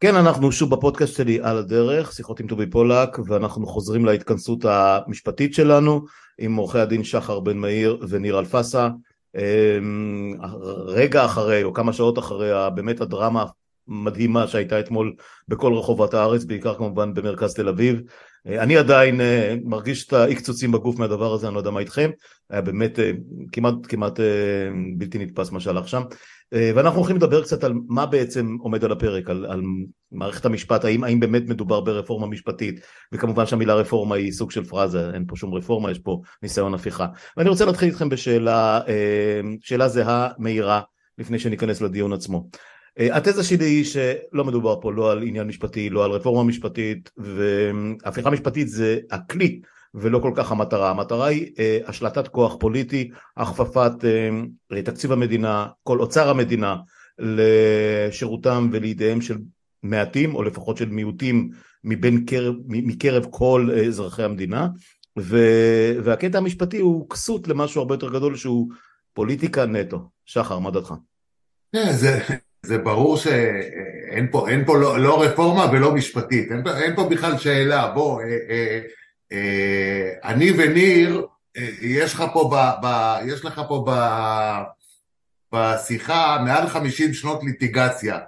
כן, אנחנו שוב בפודקאסט שלי על הדרך, שיחות עם טובי פולק, ואנחנו חוזרים להתכנסות המשפטית שלנו עם עורכי הדין שחר בן מאיר וניר אלפסה. אמ, רגע אחרי, או כמה שעות אחרי, באמת הדרמה המדהימה שהייתה אתמול בכל רחובות הארץ, בעיקר כמובן במרכז תל אביב. אני עדיין אה, מרגיש את האי-קצוצים בגוף מהדבר הזה, אני לא יודע מה איתכם, היה באמת אה, כמעט, כמעט אה, בלתי נתפס מה שהלך שם. אה, ואנחנו הולכים לדבר קצת על מה בעצם עומד על הפרק, על, על מערכת המשפט, האם, האם באמת מדובר ברפורמה משפטית, וכמובן שהמילה רפורמה היא סוג של פרזה, אין פה שום רפורמה, יש פה ניסיון הפיכה. ואני רוצה להתחיל איתכם בשאלה, אה, שאלה זהה מהירה, לפני שניכנס לדיון עצמו. אה, התזה שלי היא שלא מדובר פה לא על עניין משפטי, לא על רפורמה משפטית, והפיכה משפטית זה הכלי ולא כל כך המטרה. המטרה היא אה, השלטת כוח פוליטי, הכפפת אה, תקציב המדינה, כל אוצר המדינה לשירותם ולידיהם של מעטים או לפחות של מיעוטים מבין קרב, מקרב כל אזרחי המדינה ו, והקטע המשפטי הוא כסות למשהו הרבה יותר גדול שהוא פוליטיקה נטו. שחר, מה דעתך? זה, זה ברור שאין פה, אין פה לא, לא רפורמה ולא משפטית, אין, אין פה בכלל שאלה, בוא, אה, אה, אה, אני וניר, אה, יש לך פה, ב, ב, יש לך פה ב, בשיחה מעל 50 שנות ליטיגציה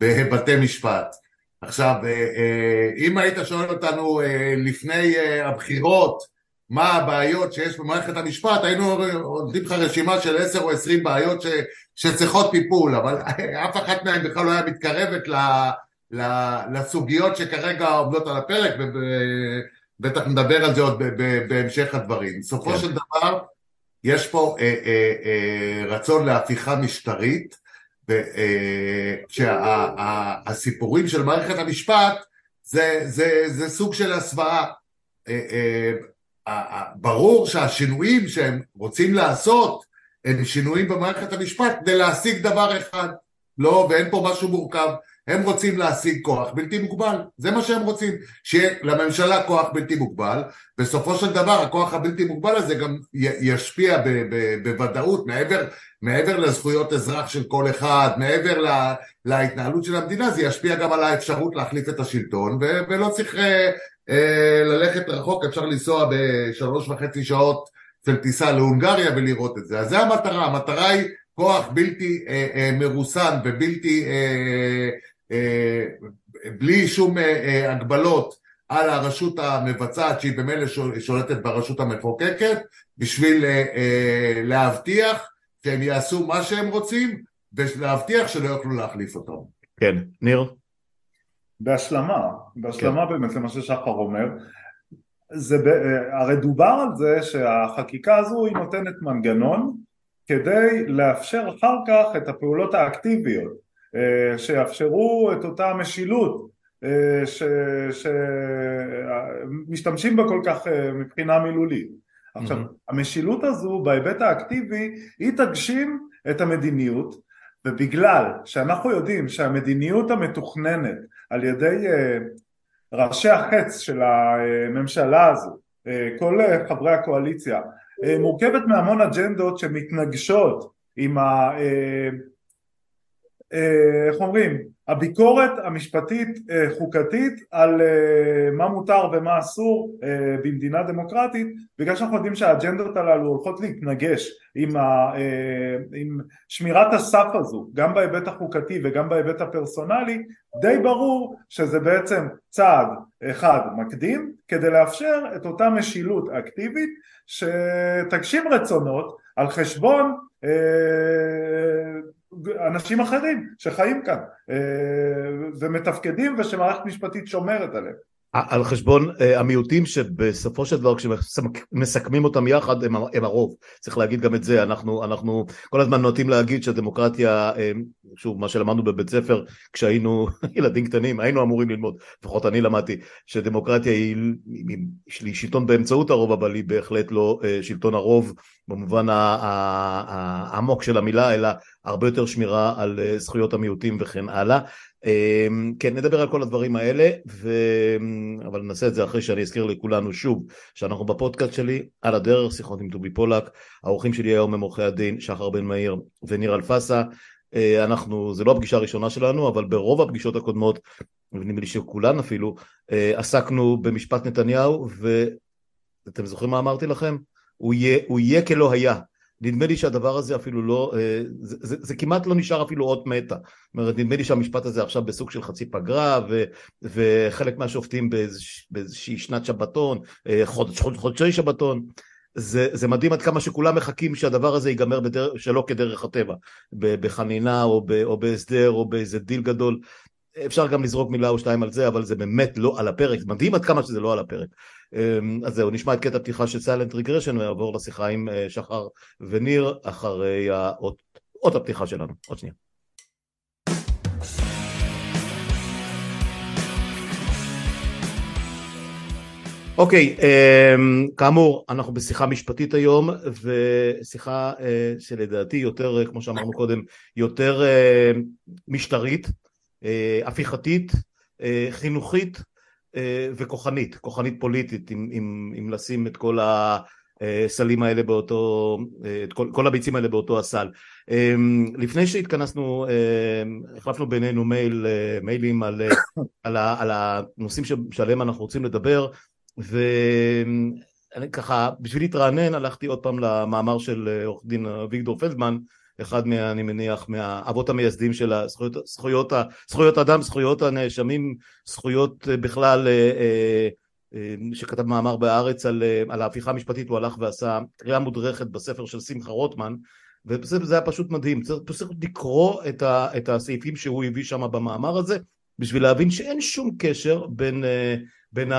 בבתי משפט. עכשיו, אה, אם היית שואל אותנו לפני הבחירות מה הבעיות שיש במערכת המשפט, היינו נותנים לך רשימה של 10 או 20 בעיות ש, שצריכות טיפול, אבל אף אחת מהן בכלל לא היה מתקרבת ל, ל, לסוגיות שכרגע עומדות על הפרק, בטח נדבר על זה עוד בהמשך הדברים. בסופו כן. של דבר, יש פה אה, אה, אה, רצון להפיכה משטרית, שהסיפורים אה, של מערכת המשפט זה, זה, זה סוג של הסוואה. אה, אה, ברור שהשינויים שהם רוצים לעשות הם שינויים במערכת המשפט כדי להשיג דבר אחד, לא, ואין פה משהו מורכב. הם רוצים להשיג כוח בלתי מוגבל, זה מה שהם רוצים, שיהיה לממשלה כוח בלתי מוגבל, בסופו של דבר הכוח הבלתי מוגבל הזה גם ישפיע ב- ב- בוודאות מעבר, מעבר לזכויות אזרח של כל אחד, מעבר לה, להתנהלות של המדינה, זה ישפיע גם על האפשרות להחליף את השלטון, ו- ולא צריך אה, ללכת רחוק, אפשר לנסוע בשלוש וחצי שעות של טיסה להונגריה ולראות את זה, אז זה המטרה, המטרה היא כוח בלתי אה, אה, מרוסן ובלתי אה, אה, בלי שום אה, אה, הגבלות על הרשות המבצעת שהיא במילא שולטת ברשות המחוקקת בשביל להבטיח שהם יעשו מה שהם רוצים ולהבטיח שלא יוכלו להחליף אותם. כן, ניר? בהשלמה, בהשלמה כן. באמת למה ששחר אומר זה, הרי דובר על זה שהחקיקה הזו היא נותנת מנגנון כדי לאפשר אחר כך את הפעולות האקטיביות אה, שיאפשרו את אותה משילות אה, שמשתמשים בה כל כך אה, מבחינה מילולית. עכשיו, mm-hmm. המשילות הזו בהיבט האקטיבי היא תגשים את המדיניות ובגלל שאנחנו יודעים שהמדיניות המתוכננת על ידי ראשי החץ של הממשלה הזו, כל חברי הקואליציה, מורכבת מהמון אג'נדות שמתנגשות עם ה... אה, איך אומרים, הביקורת המשפטית אה, חוקתית על אה, מה מותר ומה אסור במדינה דמוקרטית בגלל שאנחנו יודעים שהאג'נדות הללו הולכות להתנגש עם, ה, עם שמירת הסף הזו גם בהיבט החוקתי וגם בהיבט הפרסונלי די ברור שזה בעצם צעד אחד מקדים כדי לאפשר את אותה משילות אקטיבית שתגשים רצונות על חשבון אנשים אחרים שחיים כאן אה, ומתפקדים ושמערכת משפטית שומרת עליהם. על חשבון uh, המיעוטים שבסופו של דבר כשמסכמים אותם יחד הם, הם הרוב, צריך להגיד גם את זה, אנחנו, אנחנו כל הזמן נוטים להגיד שהדמוקרטיה, uh, שוב מה שלמדנו בבית ספר כשהיינו ילדים קטנים, היינו אמורים ללמוד, לפחות אני למדתי, שדמוקרטיה היא, היא, היא שלטון באמצעות הרוב אבל היא בהחלט לא uh, שלטון הרוב במובן העמוק של המילה אלא הרבה יותר שמירה על זכויות המיעוטים וכן הלאה כן, נדבר על כל הדברים האלה, ו... אבל נעשה את זה אחרי שאני אזכיר לכולנו שוב שאנחנו בפודקאסט שלי, על הדרך, שיחות עם טובי פולק, האורחים שלי היום הם עורכי הדין שחר בן מאיר וניר אלפסה, אה, אנחנו, זה לא הפגישה הראשונה שלנו, אבל ברוב הפגישות הקודמות ונדמה לי שכולן אפילו, עסקנו במשפט נתניהו, ואתם זוכרים מה אמרתי לכם? הוא יהיה, הוא יהיה כלא היה. נדמה לי שהדבר הזה אפילו לא, זה, זה, זה כמעט לא נשאר אפילו אות מתה. זאת אומרת, נדמה לי שהמשפט הזה עכשיו בסוג של חצי פגרה, ו, וחלק מהשופטים באיזוש, באיזושהי שנת שבתון, חודש, חודש, חודשי שבתון. זה, זה מדהים עד כמה שכולם מחכים שהדבר הזה ייגמר בדר, שלא כדרך הטבע, בחנינה או, ב, או בהסדר או באיזה דיל גדול. אפשר גם לזרוק מילה או שתיים על זה, אבל זה באמת לא על הפרק, מדהים עד כמה שזה לא על הפרק. אמ, אז זהו, נשמע את קטע פתיחה של Silent Regression ונעבור לשיחה עם אה, שחר וניר אחרי האות, אות הפתיחה שלנו. עוד שנייה. אוקיי, אמ, כאמור, אנחנו בשיחה משפטית היום, ושיחה אה, שלדעתי יותר, כמו שאמרנו קודם, יותר אה, משטרית, הפיכתית, חינוכית וכוחנית, כוחנית פוליטית, אם, אם, אם לשים את כל הסלים האלה באותו, את כל, כל הביצים האלה באותו הסל. לפני שהתכנסנו, החלפנו בינינו מייל, מיילים על, על, על הנושאים שעליהם אנחנו רוצים לדבר, ואני ככה, בשביל להתרענן הלכתי עוד פעם למאמר של עורך דין אביגדור פלדמן, אחד מה, אני מניח, מהאבות המייסדים של הזכויות, זכויות, זכויות אדם, זכויות הנאשמים, זכויות אה, בכלל, אה, אה, שכתב מאמר בהארץ על, על ההפיכה המשפטית, הוא הלך ועשה קריאה מודרכת בספר של שמחה רוטמן, וזה היה פשוט מדהים, צריך לקרוא את, ה, את הסעיפים שהוא הביא שם במאמר הזה, בשביל להבין שאין שום קשר בין בין ה,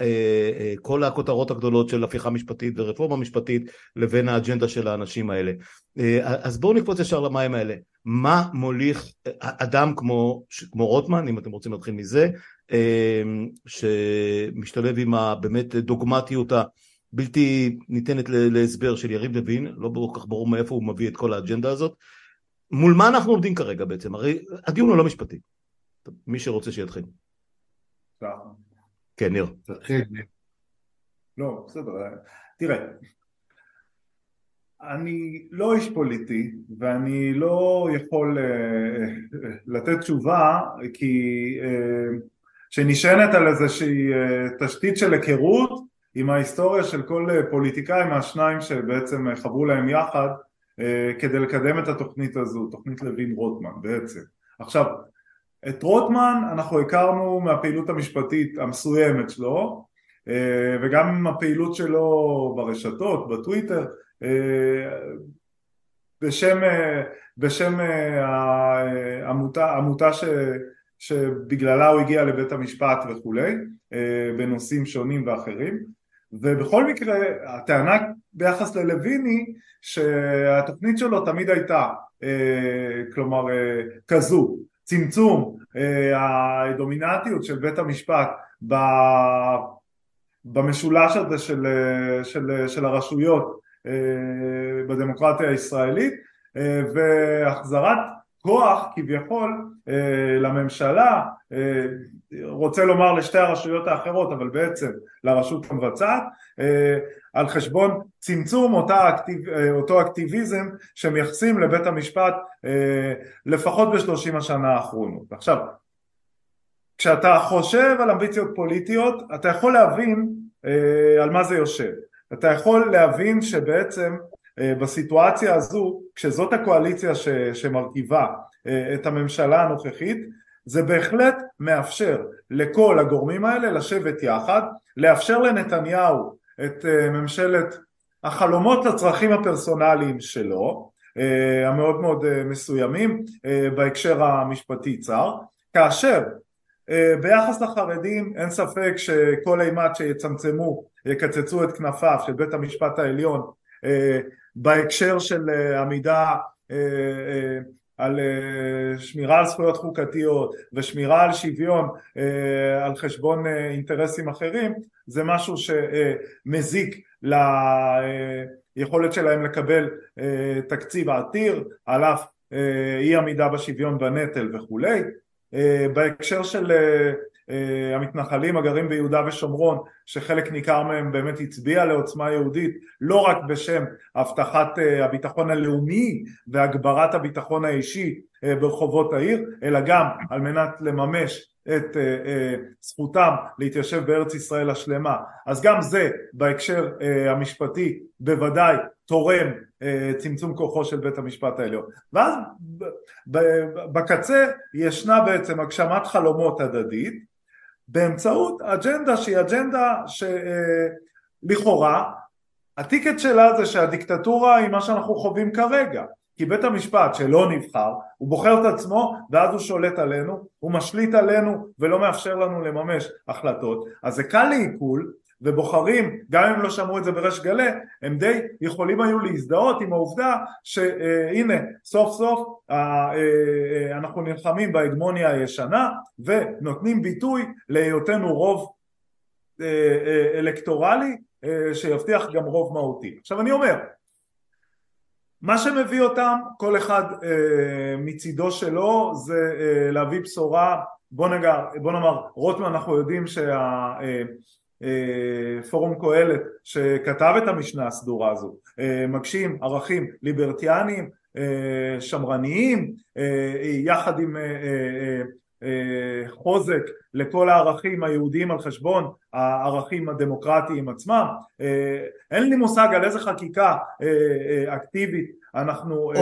אה, אה, כל הכותרות הגדולות של הפיכה משפטית ורפורמה משפטית לבין האג'נדה של האנשים האלה. אה, אז בואו נקפוץ ישר למים האלה. מה מוליך אדם כמו, כמו רוטמן, אם אתם רוצים להתחיל מזה, שמשתלב עם הבאמת דוגמטיות הבלתי ניתנת להסבר של יריב לוין, לא כל כך ברור מאיפה הוא מביא את כל האג'נדה הזאת. מול מה אנחנו עומדים כרגע בעצם? הרי הדיון הוא לא משפטי. מי שרוצה שיתחיל. כן, ניר. תתחיל, ניר. לא, בסדר. תראה, אני לא איש פוליטי ואני לא יכול uh, לתת תשובה כי uh, שנשענת על איזושהי uh, תשתית של היכרות עם ההיסטוריה של כל פוליטיקאי מהשניים שבעצם חברו להם יחד כדי לקדם את התוכנית הזו, תוכנית לוין רוטמן בעצם. עכשיו, את רוטמן אנחנו הכרנו מהפעילות המשפטית המסוימת שלו אה, וגם הפעילות שלו ברשתות, בטוויטר אה, בשם, אה, בשם העמותה, עמותה ש, שבגללה הוא הגיע לבית המשפט וכולי בנושאים שונים ואחרים. ובכל מקרה הטענה ביחס ללויני שהתוכנית שלו תמיד הייתה כלומר כזו צמצום אה, הדומיננטיות של בית המשפט במשולש הזה של, אה, של, של הרשויות אה, בדמוקרטיה הישראלית והחזרת כוח כביכול לממשלה, רוצה לומר לשתי הרשויות האחרות אבל בעצם לרשות המבצעת על חשבון צמצום אותה אקטיב, אה, אותו אקטיביזם שמייחסים לבית המשפט אה, לפחות בשלושים השנה האחרונות. עכשיו, כשאתה חושב על אמביציות פוליטיות אתה יכול להבין אה, על מה זה יושב. אתה יכול להבין שבעצם בסיטואציה הזו, כשזאת הקואליציה ש, שמרכיבה את הממשלה הנוכחית, זה בהחלט מאפשר לכל הגורמים האלה לשבת יחד, לאפשר לנתניהו את אה, ממשלת החלומות לצרכים הפרסונליים שלו אה, המאוד מאוד אה, מסוימים בהקשר המשפטי צר כאשר ביחס לחרדים אין ספק שכל אימת שיצמצמו יקצצו את כנפיו של בית המשפט העליון בהקשר של עמידה על שמירה על זכויות חוקתיות ושמירה על שוויון על חשבון אינטרסים אחרים זה משהו שמזיק ליכולת שלהם לקבל אה, תקציב עתיר על אף אה, אי עמידה בשוויון בנטל וכולי. אה, בהקשר של המתנחלים הגרים ביהודה ושומרון שחלק ניכר מהם באמת הצביע לעוצמה יהודית לא רק בשם הבטחת הביטחון הלאומי והגברת הביטחון האישי ברחובות העיר אלא גם על מנת לממש את אה, אה, זכותם להתיישב בארץ ישראל השלמה. אז גם זה בהקשר אה, המשפטי בוודאי תורם אה, צמצום כוחו של בית המשפט העליון. ואז בקצה ישנה בעצם הגשמת חלומות הדדית באמצעות אג'נדה שהיא אג'נדה שלכאורה הטיקט שלה זה שהדיקטטורה היא מה שאנחנו חווים כרגע. כי בית המשפט שלא נבחר, הוא בוחר את עצמו ואז הוא שולט עלינו, הוא משליט עלינו ולא מאפשר לנו לממש החלטות, אז זה קל לעיכול ובוחרים, גם אם לא שמעו את זה בריש גלי, הם די יכולים היו להזדהות עם העובדה שהנה סוף סוף אה, אה, אנחנו נלחמים בהגמוניה הישנה ונותנים ביטוי להיותנו רוב אה, אלקטורלי שיבטיח גם רוב מהותי. עכשיו אני אומר, מה שמביא אותם, כל אחד מצידו שלו, זה להביא בשורה, בוא, נגע, בוא נאמר, רוטמן אנחנו יודעים אה, אה, קהלת שכתב את המשנה הסדורה הזו, אה, מגשים ערכים ליברטיאניים, אה, שמרניים, יחד עם חוזק לכל הערכים היהודיים על חשבון הערכים הדמוקרטיים עצמם. אין לי מושג על איזה חקיקה אקטיבית אנחנו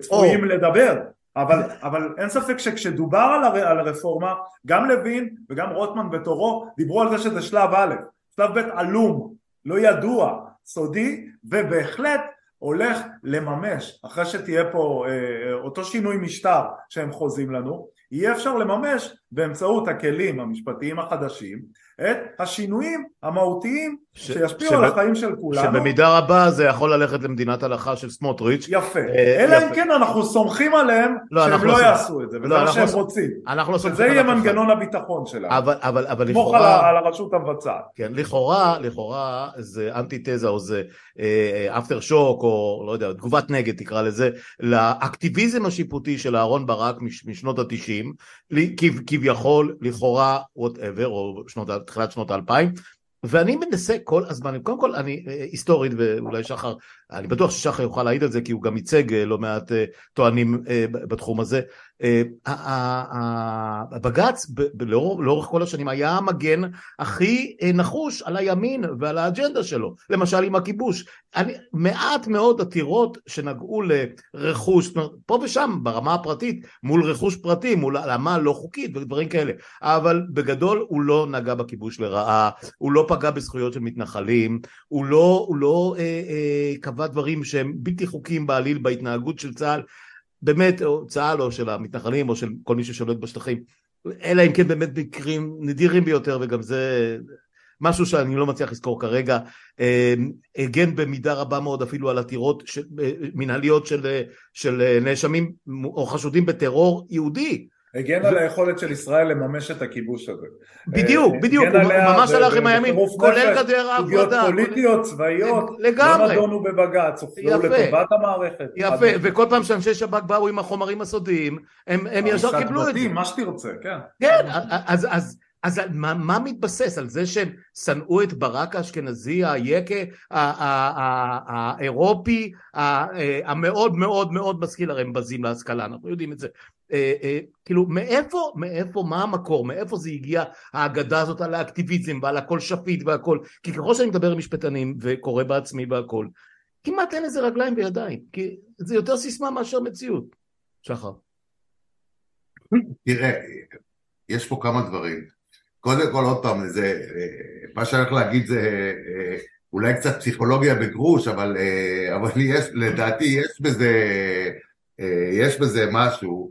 צפויים לדבר אבל, אבל אין ספק שכשדובר על, הר, על הרפורמה גם לוין וגם רוטמן בתורו דיברו על זה שזה שלב א', שלב ב' עלום, לא ידוע, סודי ובהחלט הולך לממש אחרי שתהיה פה אה, אותו שינוי משטר שהם חוזים לנו יהיה אפשר לממש באמצעות הכלים המשפטיים החדשים את השינויים המהותיים ש... שישפיעו על החיים של כולנו. שבמידה רבה זה יכול ללכת למדינת הלכה של סמוטריץ'. יפה. אה, אלא אם כן אנחנו סומכים עליהם לא, שהם לא, לא יעשו את זה, וזה לא, מה שהם לא רוצים. אנחנו לא סומכים שזה יהיה מנגנון הביטחון שלנו. אבל, אבל, אבל לכאורה... סמוך על הרשות המבצעת. כן, לכאורה, לכאורה זה אנטיתזה או זה אפטר אה, שוק או לא יודע, תגובת נגד תקרא לזה, לאקטיביזם השיפוטי של אהרון ברק משנות התשעים, כביכול, לכאורה, whatever, או שנות, תחילת שנות האלפיים, ואני מנסה כל הזמן, קודם כל אני אה, היסטורית ואולי שחר, אני בטוח ששחר יוכל להעיד על זה כי הוא גם ייצג אה, לא מעט אה, טוענים בתחום הזה, הבג"ץ לאורך כל השנים היה המגן הכי נחוש על הימין ועל האג'נדה שלו, למשל עם הכיבוש. אני, מעט מאוד עתירות שנגעו לרכוש, פה ושם ברמה הפרטית, מול רכוש פרטי, מול העלמה לא חוקית ודברים כאלה, אבל בגדול הוא לא נגע בכיבוש לרעה, הוא לא פגע בזכויות של מתנחלים, הוא לא, הוא לא אה, אה, קבע דברים שהם בלתי חוקיים בעליל בהתנהגות של צה"ל באמת, או צה"ל או של המתנחלים או של כל מי ששולט בשטחים, אלא אם כן באמת מקרים נדירים ביותר וגם זה משהו שאני לא מצליח לזכור כרגע, אה, הגן במידה רבה מאוד אפילו על עתירות של, אה, מנהליות של, של נאשמים או חשודים בטרור יהודי הגן על היכולת של ישראל לממש את הכיבוש הזה. בדיוק, אה, בדיוק, הוא ממש הלך עם הימין, כולל גדר ההפרדה. סוגיות פוליטיות, צבאיות, לגמרי. לא נדונו בבג"ץ, הופנו לטובת המערכת. יפה, וכל פעם שאנשי שב"כ באו עם החומרים הסודיים, הם ישר קיבלו את זה. מה שתרצה, כן. כן, אז... אז מה, מה מתבסס? על זה שהם שנאו את ברק האשכנזי, היקה, האירופי, המאוד מאוד מאוד משכיל, הרי הם בזים להשכלה, אנחנו יודעים את זה. אה, אה, כאילו מאיפה, מאיפה, מה המקור, מאיפה זה הגיע האגדה הזאת על האקטיביזם ועל הכל שפיט והכל, כי ככל שאני מדבר עם משפטנים וקורא בעצמי והכל, כמעט אין לזה רגליים וידיים, כי זה יותר סיסמה מאשר מציאות. שחר. תראה, יש פה כמה דברים. קודם כל, עוד פעם, זה, מה שאני הולך להגיד זה אולי קצת פסיכולוגיה בגרוש, אבל, אבל יש, לדעתי יש בזה, יש בזה משהו.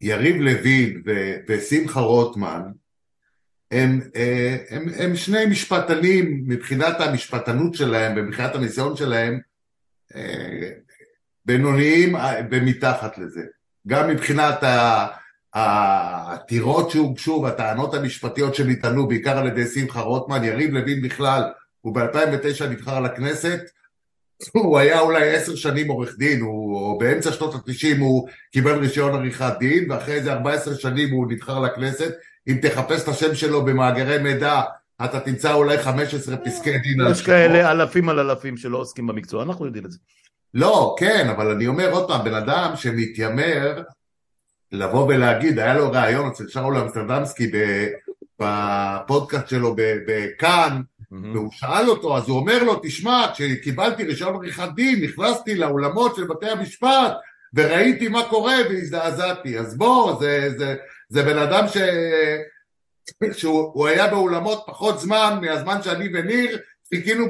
יריב לוין ושמחה רוטמן הם, הם, הם שני משפטנים מבחינת המשפטנות שלהם ומבחינת הניסיון שלהם בינוניים ומתחת לזה. גם מבחינת העתירות שהוגשו והטענות המשפטיות שנטענו בעיקר על ידי שמחה רוטמן, יריב לוין בכלל, הוא ב-2009 נבחר לכנסת, הוא היה אולי עשר שנים עורך דין, הוא, או באמצע שנות התשעים הוא קיבל רישיון עריכת דין, ואחרי איזה ארבע עשרה שנים הוא נבחר לכנסת. אם תחפש את השם שלו במאגרי מידע, אתה תמצא אולי 15 פסקי דין. יש כאלה אלפים על אלפים שלא עוסקים במקצוע, אנחנו יודעים את זה. לא, כן, אבל אני אומר עוד פעם, בן אדם שמתיימר לבוא ולהגיד, היה לו ראיון אצל שאול אמסטרדמסקי בפודקאסט שלו בכאן, והוא שאל אותו, אז הוא אומר לו, תשמע, כשקיבלתי רישיון עריכת דין, נכנסתי לאולמות של בתי המשפט, וראיתי מה קורה והזדעזעתי. אז בוא, זה, זה, זה בן אדם ש... שהוא היה באולמות פחות זמן מהזמן שאני וניר חיכינו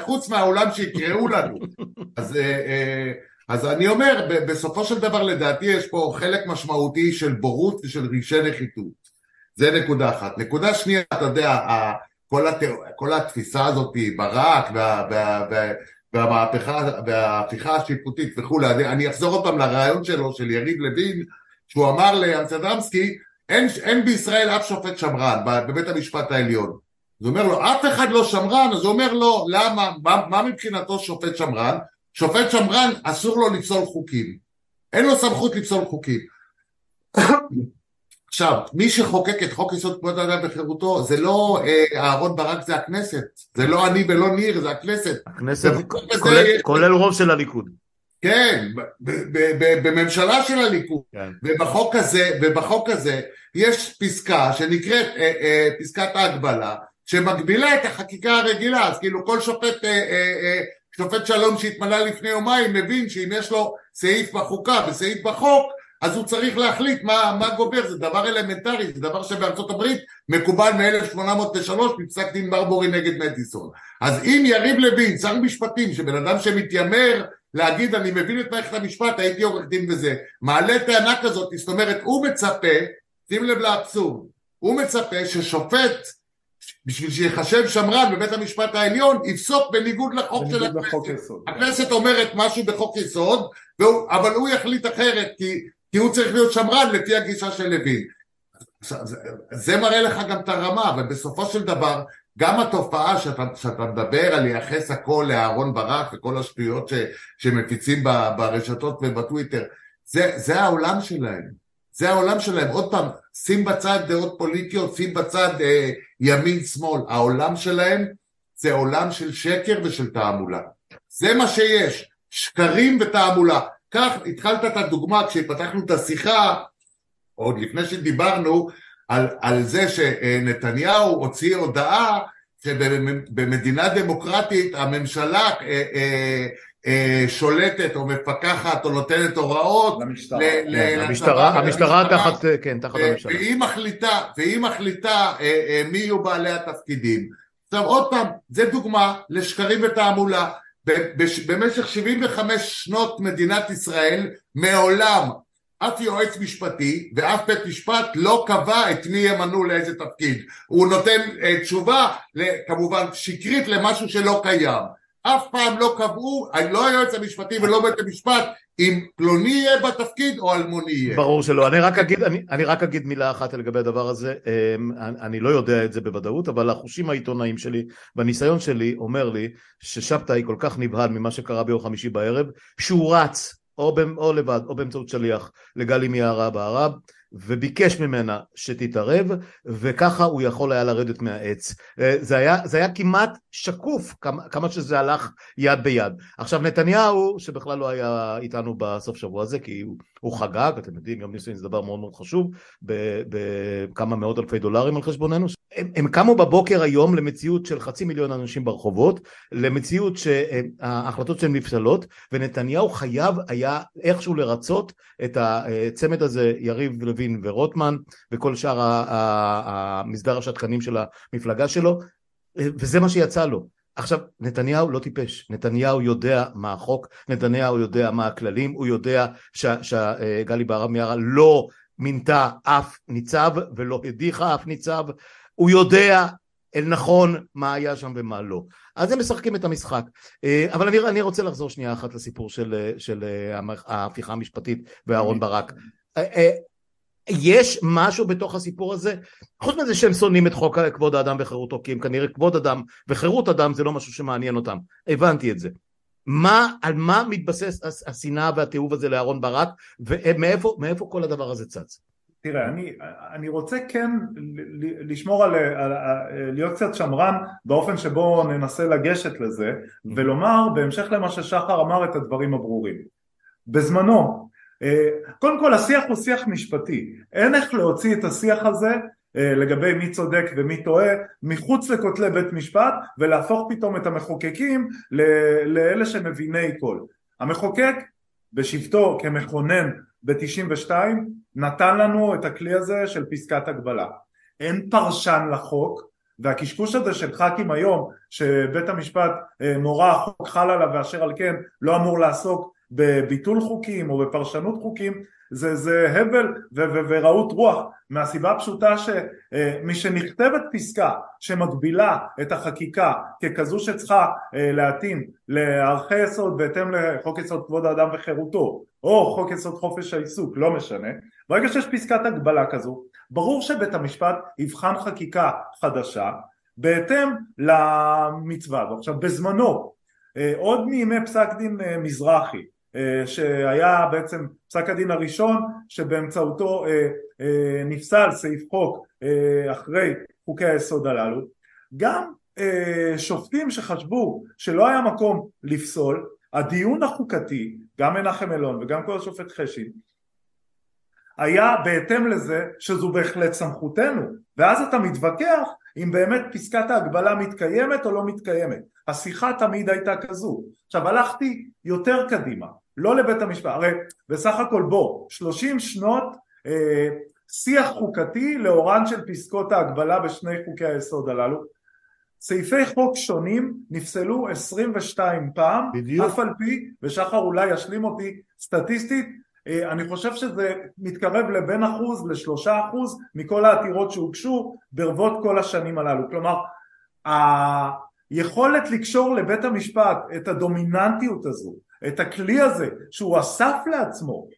חוץ מהעולם שיקראו לנו. אז, אה, אה, אז אני אומר, בסופו של דבר לדעתי יש פה חלק משמעותי של בורות ושל רגשי נחיתות. זה נקודה אחת. נקודה שנייה, אתה יודע, כל, הת... כל התפיסה הזאת, ברק וה... וה... וה... והמהפכה וההפיכה השיפוטית וכולי, אני, אני אחזור עוד פעם לרעיון שלו, של יריב לוין, שהוא אמר לאמסטרדמסקי, אין, אין בישראל אף שופט שמרן בבית המשפט העליון. אז הוא אומר לו, אף אחד לא שמרן, אז הוא אומר לו, למה, מה, מה מבחינתו שופט שמרן? שופט שמרן אסור לו לפסול חוקים. אין לו סמכות לפסול חוקים. עכשיו, מי שחוקק את חוק יסוד כבוד האדם וחירותו זה לא אה, אהרון ברק, זה הכנסת. זה לא אני ולא ניר, זה הכנסת. הכנסת, כולל, כולל רוב של הליכוד. כן, בממשלה של הליכוד. כן. ובחוק הזה, ובחוק הזה יש פסקה שנקראת אה, אה, פסקת ההגבלה, שמגבילה את החקיקה הרגילה, אז כאילו כל שופט, אה, אה, אה, שופט שלום שהתמנה לפני יומיים מבין שאם יש לו סעיף בחוקה וסעיף בחוק אז הוא צריך להחליט מה, מה גובר, זה דבר אלמנטרי, זה דבר שבארצות הברית מקובל מ-1803 מפסק דין ברבורי נגד מדיסון. אז אם יריב לוין, שר משפטים, שבן אדם שמתיימר להגיד אני מבין את מערכת המשפט, הייתי עורך דין וזה, מעלה טענה כזאת, זאת אומרת הוא מצפה, שים לב לאבסורד, הוא מצפה ששופט בשביל שיחשב שמרן בבית המשפט העליון יפסוק בניגוד לחוק של הכנסת. הכנסת אומרת משהו בחוק יסוד, והוא, אבל הוא יחליט אחרת כי כי הוא צריך להיות שמרן לפי הגישה של לוין. זה מראה לך גם את הרמה, ובסופו של דבר גם התופעה שאתה, שאתה מדבר על לייחס הכל לאהרון ברק וכל השטויות ש, שמפיצים ברשתות ובטוויטר, זה, זה העולם שלהם. זה העולם שלהם. עוד פעם, שים בצד דעות פוליטיות, שים בצד אה, ימין שמאל. העולם שלהם זה עולם של שקר ושל תעמולה. זה מה שיש, שקרים ותעמולה. כך התחלת את הדוגמה כשפתחנו את השיחה, עוד לפני שדיברנו, על, על זה שנתניהו הוציא הודעה שבמדינה דמוקרטית הממשלה אה, אה, שולטת או מפקחת או נותנת הוראות למשטרה, ל, כן, המשטרה תחת, כן, תחת הממשלה. והיא מחליטה, והיא מחליטה מי יהיו בעלי התפקידים. עכשיו עוד פעם, זה דוגמה לשקרים ותעמולה. במשך 75 שנות מדינת ישראל מעולם אף יועץ משפטי ואף בית משפט לא קבע את מי ימנו לאיזה תפקיד הוא נותן תשובה כמובן שקרית למשהו שלא קיים אף פעם לא קבעו, לא היועץ המשפטי ולא בית המשפט אם פלוני יהיה בתפקיד או אלמוני יהיה. ברור שלא, אני רק אגיד, אני, אני רק אגיד מילה אחת לגבי הדבר הזה, אמ, אני, אני לא יודע את זה בוודאות, אבל החושים העיתונאיים שלי והניסיון שלי אומר לי ששבתאי כל כך נבהל ממה שקרה ביום חמישי בערב, שהוא רץ או, או לבד או באמצעות שליח לגלי מיארה בערב וביקש ממנה שתתערב וככה הוא יכול היה לרדת מהעץ. אה, זה היה, זה היה כמעט שקוף כמה, כמה שזה הלך יד ביד. עכשיו נתניהו שבכלל לא היה איתנו בסוף שבוע הזה כי הוא, הוא חגג אתם יודעים יום נישואין זה דבר מאוד מאוד חשוב בכמה מאות אלפי דולרים על חשבוננו. הם, הם קמו בבוקר היום למציאות של חצי מיליון אנשים ברחובות למציאות שההחלטות שלהם נפסלות ונתניהו חייב היה איכשהו לרצות את הצמד הזה יריב לוין ורוטמן וכל שאר המסדר השתקנים של המפלגה שלו וזה מה שיצא לו. עכשיו נתניהו לא טיפש, נתניהו יודע מה החוק, נתניהו יודע מה הכללים, הוא יודע שגלי בהרב מיארה לא מינתה אף ניצב ולא הדיחה אף ניצב, הוא יודע אל נכון מה היה שם ומה לא. אז הם משחקים את המשחק. אבל אני, אני רוצה לחזור שנייה אחת לסיפור של, של ההפיכה המשפטית ואהרון ברק. יש משהו בתוך הסיפור הזה, חוץ מזה שהם שונאים את חוק כבוד האדם וחירותו, כי הם כנראה כבוד אדם וחירות אדם זה לא משהו שמעניין אותם, הבנתי את זה. מה, על מה מתבסס השנאה והתיעוב הזה לאהרון ברק, ומאיפה כל הדבר הזה צץ? תראה, אני, אני רוצה כן לשמור על, על, על להיות קצת שמרן באופן שבו ננסה לגשת לזה, ולומר בהמשך למה ששחר אמר את הדברים הברורים. בזמנו קודם כל השיח הוא שיח משפטי, אין איך להוציא את השיח הזה לגבי מי צודק ומי טועה מחוץ לכותלי בית משפט ולהפוך פתאום את המחוקקים לאלה שמביני כל. המחוקק בשבתו כמכונן ב-92 נתן לנו את הכלי הזה של פסקת הגבלה. אין פרשן לחוק והקשקוש הזה של ח"כים היום שבית המשפט אה, מורה החוק חל עליו ואשר על כן לא אמור לעסוק בביטול חוקים או בפרשנות חוקים זה, זה הבל ו- ו- ורעות רוח מהסיבה הפשוטה שמשנכתבת אה, פסקה שמגבילה את החקיקה ככזו שצריכה אה, להתאים לערכי יסוד בהתאם לחוק יסוד כבוד האדם וחירותו או חוק יסוד חופש העיסוק, לא משנה, ברגע שיש פסקת הגבלה כזו ברור שבית המשפט יבחן חקיקה חדשה בהתאם למצווה. עכשיו בזמנו, אה, עוד מימי פסק דין מזרחי, שהיה בעצם פסק הדין הראשון שבאמצעותו נפסל סעיף חוק אחרי חוקי היסוד הללו, גם שופטים שחשבו שלא היה מקום לפסול, הדיון החוקתי, גם מנחם אלון וגם כל השופט חשין, היה בהתאם לזה שזו בהחלט סמכותנו. ואז אתה מתווכח אם באמת פסקת ההגבלה מתקיימת או לא מתקיימת. השיחה תמיד הייתה כזו. עכשיו הלכתי יותר קדימה לא לבית המשפט. הרי בסך הכל בוא 30 שנות אה, שיח חוקתי לאורן של פסקות ההגבלה בשני חוקי היסוד הללו. סעיפי חוק שונים נפסלו 22 פעם, בדיוק. אף על פי, ושחר אולי ישלים אותי סטטיסטית, אה, אני חושב שזה מתקרב לבין אחוז לשלושה אחוז מכל העתירות שהוגשו ברבות כל השנים הללו. כלומר היכולת לקשור לבית המשפט את הדומיננטיות הזו את הכלי הזה שהוא אסף לעצמו.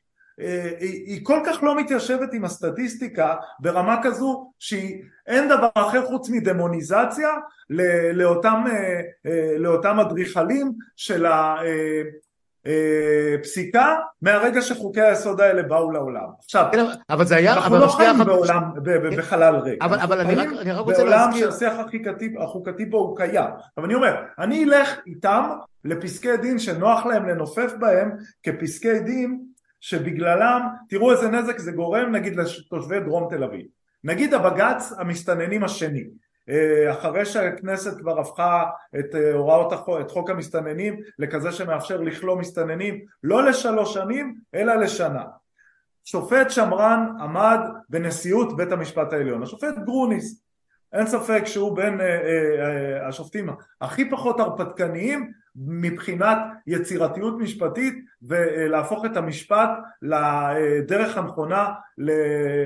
אה, היא כל כך לא מתיישבת עם הסטטיסטיקה ברמה כזו שאין דבר אחר חוץ מדמוניזציה לאותם, אה, לאותם אדריכלים של פסיקה מהרגע שחוקי היסוד האלה באו לעולם. עכשיו, כן, אבל זה היה, אנחנו לא חיים בעולם, כן. בחלל ריק. אבל, אבל אני, רק, אני רק רוצה להזכיר. בעולם שהשיח החוקתי, החוקתי בו הוא קיים. אבל אני אומר, אני אלך איתם לפסקי דין שנוח להם לנופף בהם כפסקי דין שבגללם, תראו איזה נזק זה גורם נגיד לתושבי דרום תל אביב. נגיד הבג"ץ המסתננים השני, אה, אחרי שהכנסת כבר הפכה את אה, הוראות החוק, את חוק המסתננים לכזה שמאפשר לכלוא מסתננים לא לשלוש שנים אלא לשנה. שופט שמרן עמד בנשיאות בית המשפט העליון, השופט גרוניס, אין ספק שהוא בין אה, השופטים הכי פחות הרפתקניים מבחינת יצירתיות משפטית ולהפוך את המשפט לדרך הנכונה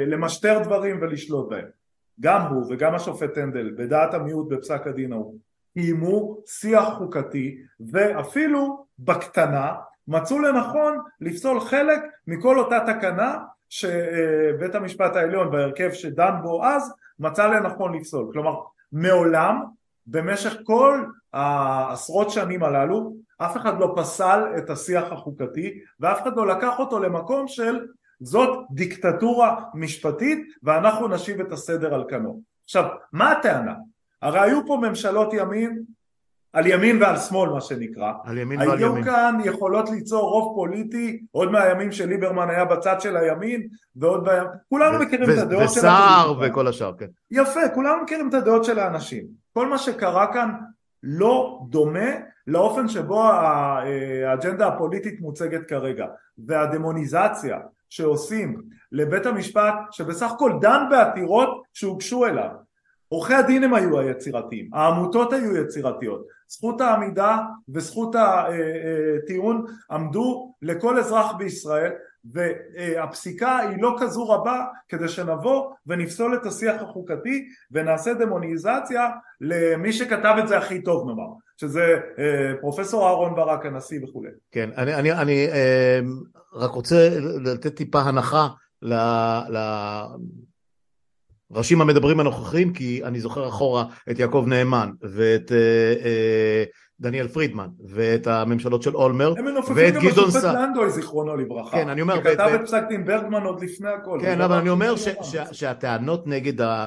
למשטר דברים ולשלוט בהם גם הוא וגם השופט הנדל בדעת המיעוט בפסק הדין ההוא קיימו שיח חוקתי ואפילו בקטנה מצאו לנכון לפסול חלק מכל אותה תקנה שבית המשפט העליון בהרכב שדן בו אז מצא לנכון לפסול. כלומר מעולם במשך כל העשרות שנים הללו אף אחד לא פסל את השיח החוקתי ואף אחד לא לקח אותו למקום של זאת דיקטטורה משפטית ואנחנו נשיב את הסדר על כנו. עכשיו, מה הטענה? הרי היו פה ממשלות ימין על ימין ועל שמאל מה שנקרא. על ימין ועל ימין. היו כאן יכולות ליצור רוב פוליטי עוד מהימים שליברמן היה בצד של הימין ועוד בימים, כולנו מכירים את הדעות של... וסער וכל השאר, כן. יפה, כולנו מכירים את הדעות של האנשים. כל מה שקרה כאן לא דומה לאופן שבו האג'נדה הפוליטית מוצגת כרגע והדמוניזציה שעושים לבית המשפט שבסך הכל דן בעתירות שהוגשו אליו. עורכי הדין הם היו היצירתיים, העמותות היו יצירתיות, זכות העמידה וזכות הטיעון עמדו לכל אזרח בישראל והפסיקה היא לא כזו רבה כדי שנבוא ונפסול את השיח החוקתי ונעשה דמוניזציה למי שכתב את זה הכי טוב נאמר שזה אה, פרופסור אהרון ברק הנשיא וכולי. כן, אני, אני, אני אה, רק רוצה לתת טיפה הנחה ל... ל... ראשים המדברים הנוכחים, כי אני זוכר אחורה את יעקב נאמן ואת אה, אה, דניאל פרידמן ואת הממשלות של אולמרט ואת גדעון סער. גם לנדוי זיכרונו לברכה. כן, אני אומר... שכתב את פסק דין ברגמן עוד לפני הכל. כן, אבל אני אומר ש, ש, שהטענות נגד ה...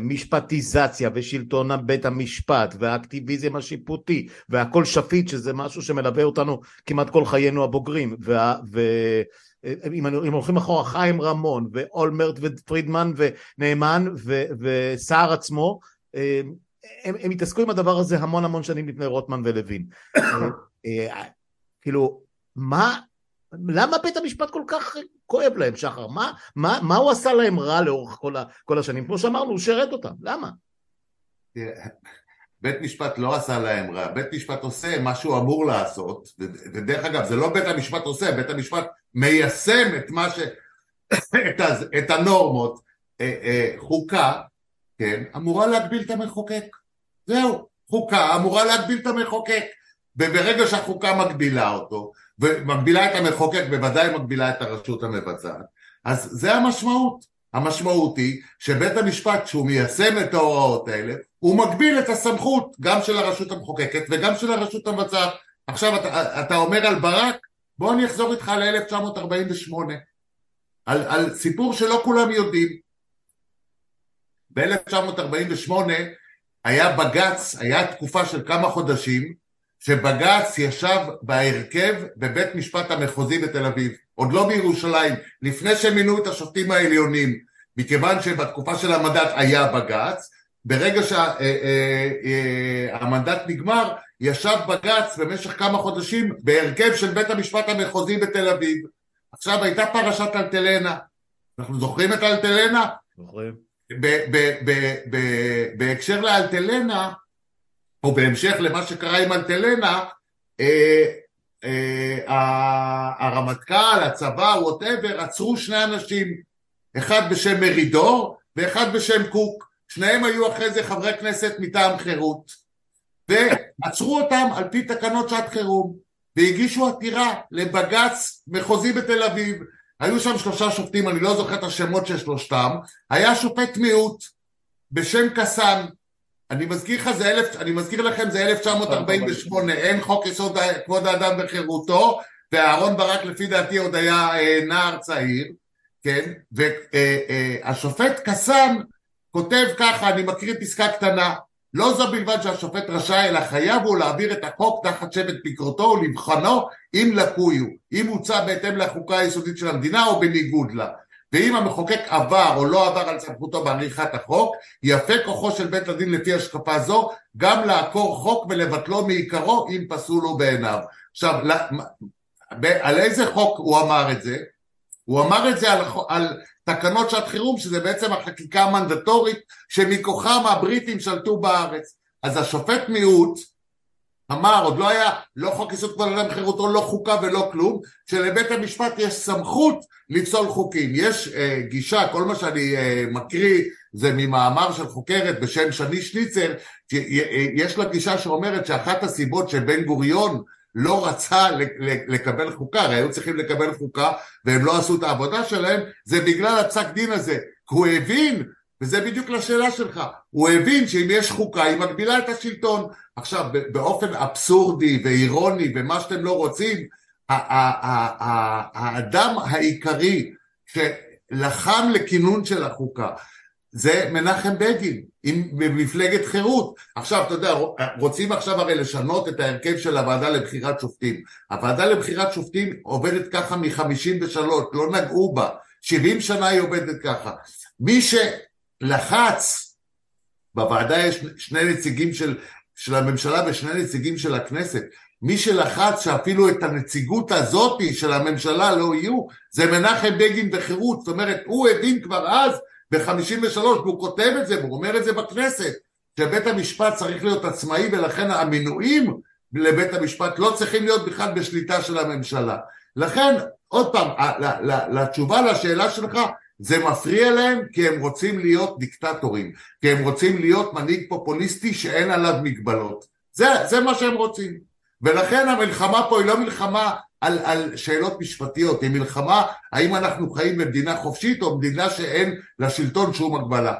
משפטיזציה ושלטון בית המשפט והאקטיביזם השיפוטי והכל שפיט שזה משהו שמלווה אותנו כמעט כל חיינו הבוגרים. וה, ו... אם, אם הולכים אחורה חיים רמון ואולמרט ופרידמן ונאמן וסער עצמו הם, הם התעסקו עם הדבר הזה המון המון שנים לפני רוטמן ולוין. כאילו מה למה בית המשפט כל כך כואב להם, שחר? מה, מה, מה הוא עשה להם רע לאורך כל, ה, כל השנים? כמו שאמרנו, הוא שירת אותם, למה? בית משפט לא עשה להם רע, בית משפט עושה מה שהוא אמור לעשות, ודרך אגב, זה לא בית המשפט עושה, בית המשפט מיישם את מה ש... את, ה... את הנורמות, אה, אה, חוקה, כן, אמורה להגביל את המחוקק. זהו, חוקה אמורה להגביל את המחוקק. וברגע שהחוקה מגבילה אותו, ומגבילה את המחוקק, בוודאי מגבילה את הרשות המבצעת. אז זה המשמעות. המשמעות היא שבית המשפט, כשהוא מיישם את ההוראות האלה, הוא מגביל את הסמכות גם של הרשות המחוקקת וגם של הרשות המבצעת. עכשיו אתה, אתה אומר על ברק, בוא אני אחזור איתך ל-1948, על, על סיפור שלא כולם יודעים. ב-1948 היה בג"ץ, היה תקופה של כמה חודשים, שבג"ץ ישב בהרכב בבית משפט המחוזי בתל אביב, עוד לא בירושלים, לפני שהם מינו את השופטים העליונים, מכיוון שבתקופה של המנדט היה בג"ץ, ברגע שהמנדט אה, אה, אה, נגמר, ישב בג"ץ במשך כמה חודשים בהרכב של בית המשפט המחוזי בתל אביב. עכשיו הייתה פרשת אלטלנה, אנחנו זוכרים את אלטלנה? זוכרים. בהקשר לאלטלנה, או בהמשך למה שקרה עם אלטלנה, אה, אה, הרמטכ"ל, הצבא, ווטאבר, עצרו שני אנשים, אחד בשם מרידור ואחד בשם קוק, שניהם היו אחרי זה חברי כנסת מטעם חירות, ועצרו אותם על פי תקנות שעת חירום, והגישו עתירה לבג"ץ מחוזי בתל אביב, היו שם שלושה שופטים, אני לא זוכר את השמות של שלושתם, היה שופט מיעוט בשם קסאן, אני מזכיר לך, זה אלף, אני מזכיר לכם, זה 1948, אין חוק יסוד כבוד האדם וחירותו, ואהרון ברק לפי דעתי עוד היה אה, נער צעיר, כן, והשופט אה, אה, קסאן כותב ככה, אני מקריא פסקה קטנה, לא זו בלבד שהשופט רשאי, אלא חייב הוא להעביר את החוק תחת שבט ביקורתו ולבחנו אם לקוי הוא, אם הוצע בהתאם לחוקה היסודית של המדינה או בניגוד לה. ואם המחוקק עבר או לא עבר על סמכותו בעריכת החוק, יפה כוחו של בית הדין לפי השקפה זו גם לעקור חוק ולבטלו מעיקרו אם פסול הוא בעיניו. עכשיו, על איזה חוק הוא אמר את זה? הוא אמר את זה על, על תקנות שעת חירום, שזה בעצם החקיקה המנדטורית שמכוחם הבריטים שלטו בארץ. אז השופט מיעוט אמר, עוד לא היה לא חוק יסוד כבוד אדם וחירותו, לא חוקה ולא כלום, שלבית המשפט יש סמכות לפסול חוקים. יש אה, גישה, כל מה שאני אה, מקריא זה ממאמר של חוקרת בשם שני שניצר, יש לה גישה שאומרת שאחת הסיבות שבן גוריון לא רצה לקבל חוקה, הרי היו צריכים לקבל חוקה והם לא עשו את העבודה שלהם, זה בגלל הפסק דין הזה. הוא הבין וזה בדיוק לשאלה שלך, הוא הבין שאם יש חוקה היא מגבילה את השלטון. עכשיו באופן אבסורדי ואירוני ומה שאתם לא רוצים, האדם העיקרי שלחם לכינון של החוקה זה מנחם בגין עם מפלגת חירות. עכשיו אתה יודע, רוצים עכשיו הרי לשנות את ההרכב של הוועדה לבחירת שופטים. הוועדה לבחירת שופטים עובדת ככה מ-53, לא נגעו בה, 70 שנה היא עובדת ככה. מי ש... לחץ, בוועדה יש שני נציגים של, של הממשלה ושני נציגים של הכנסת, מי שלחץ שאפילו את הנציגות הזאתי של הממשלה לא יהיו, זה מנחם בגין וחירות, זאת אומרת, הוא הבין כבר אז, ב-53, והוא כותב את זה, והוא אומר את זה בכנסת, שבית המשפט צריך להיות עצמאי ולכן המינויים לבית המשפט לא צריכים להיות בכלל בשליטה של הממשלה. לכן, עוד פעם, לתשובה לשאלה שלך, זה מפריע להם כי הם רוצים להיות דיקטטורים, כי הם רוצים להיות מנהיג פופוליסטי שאין עליו מגבלות. זה, זה מה שהם רוצים. ולכן המלחמה פה היא לא מלחמה על, על שאלות משפטיות, היא מלחמה האם אנחנו חיים במדינה חופשית או מדינה שאין לשלטון שום הגבלה.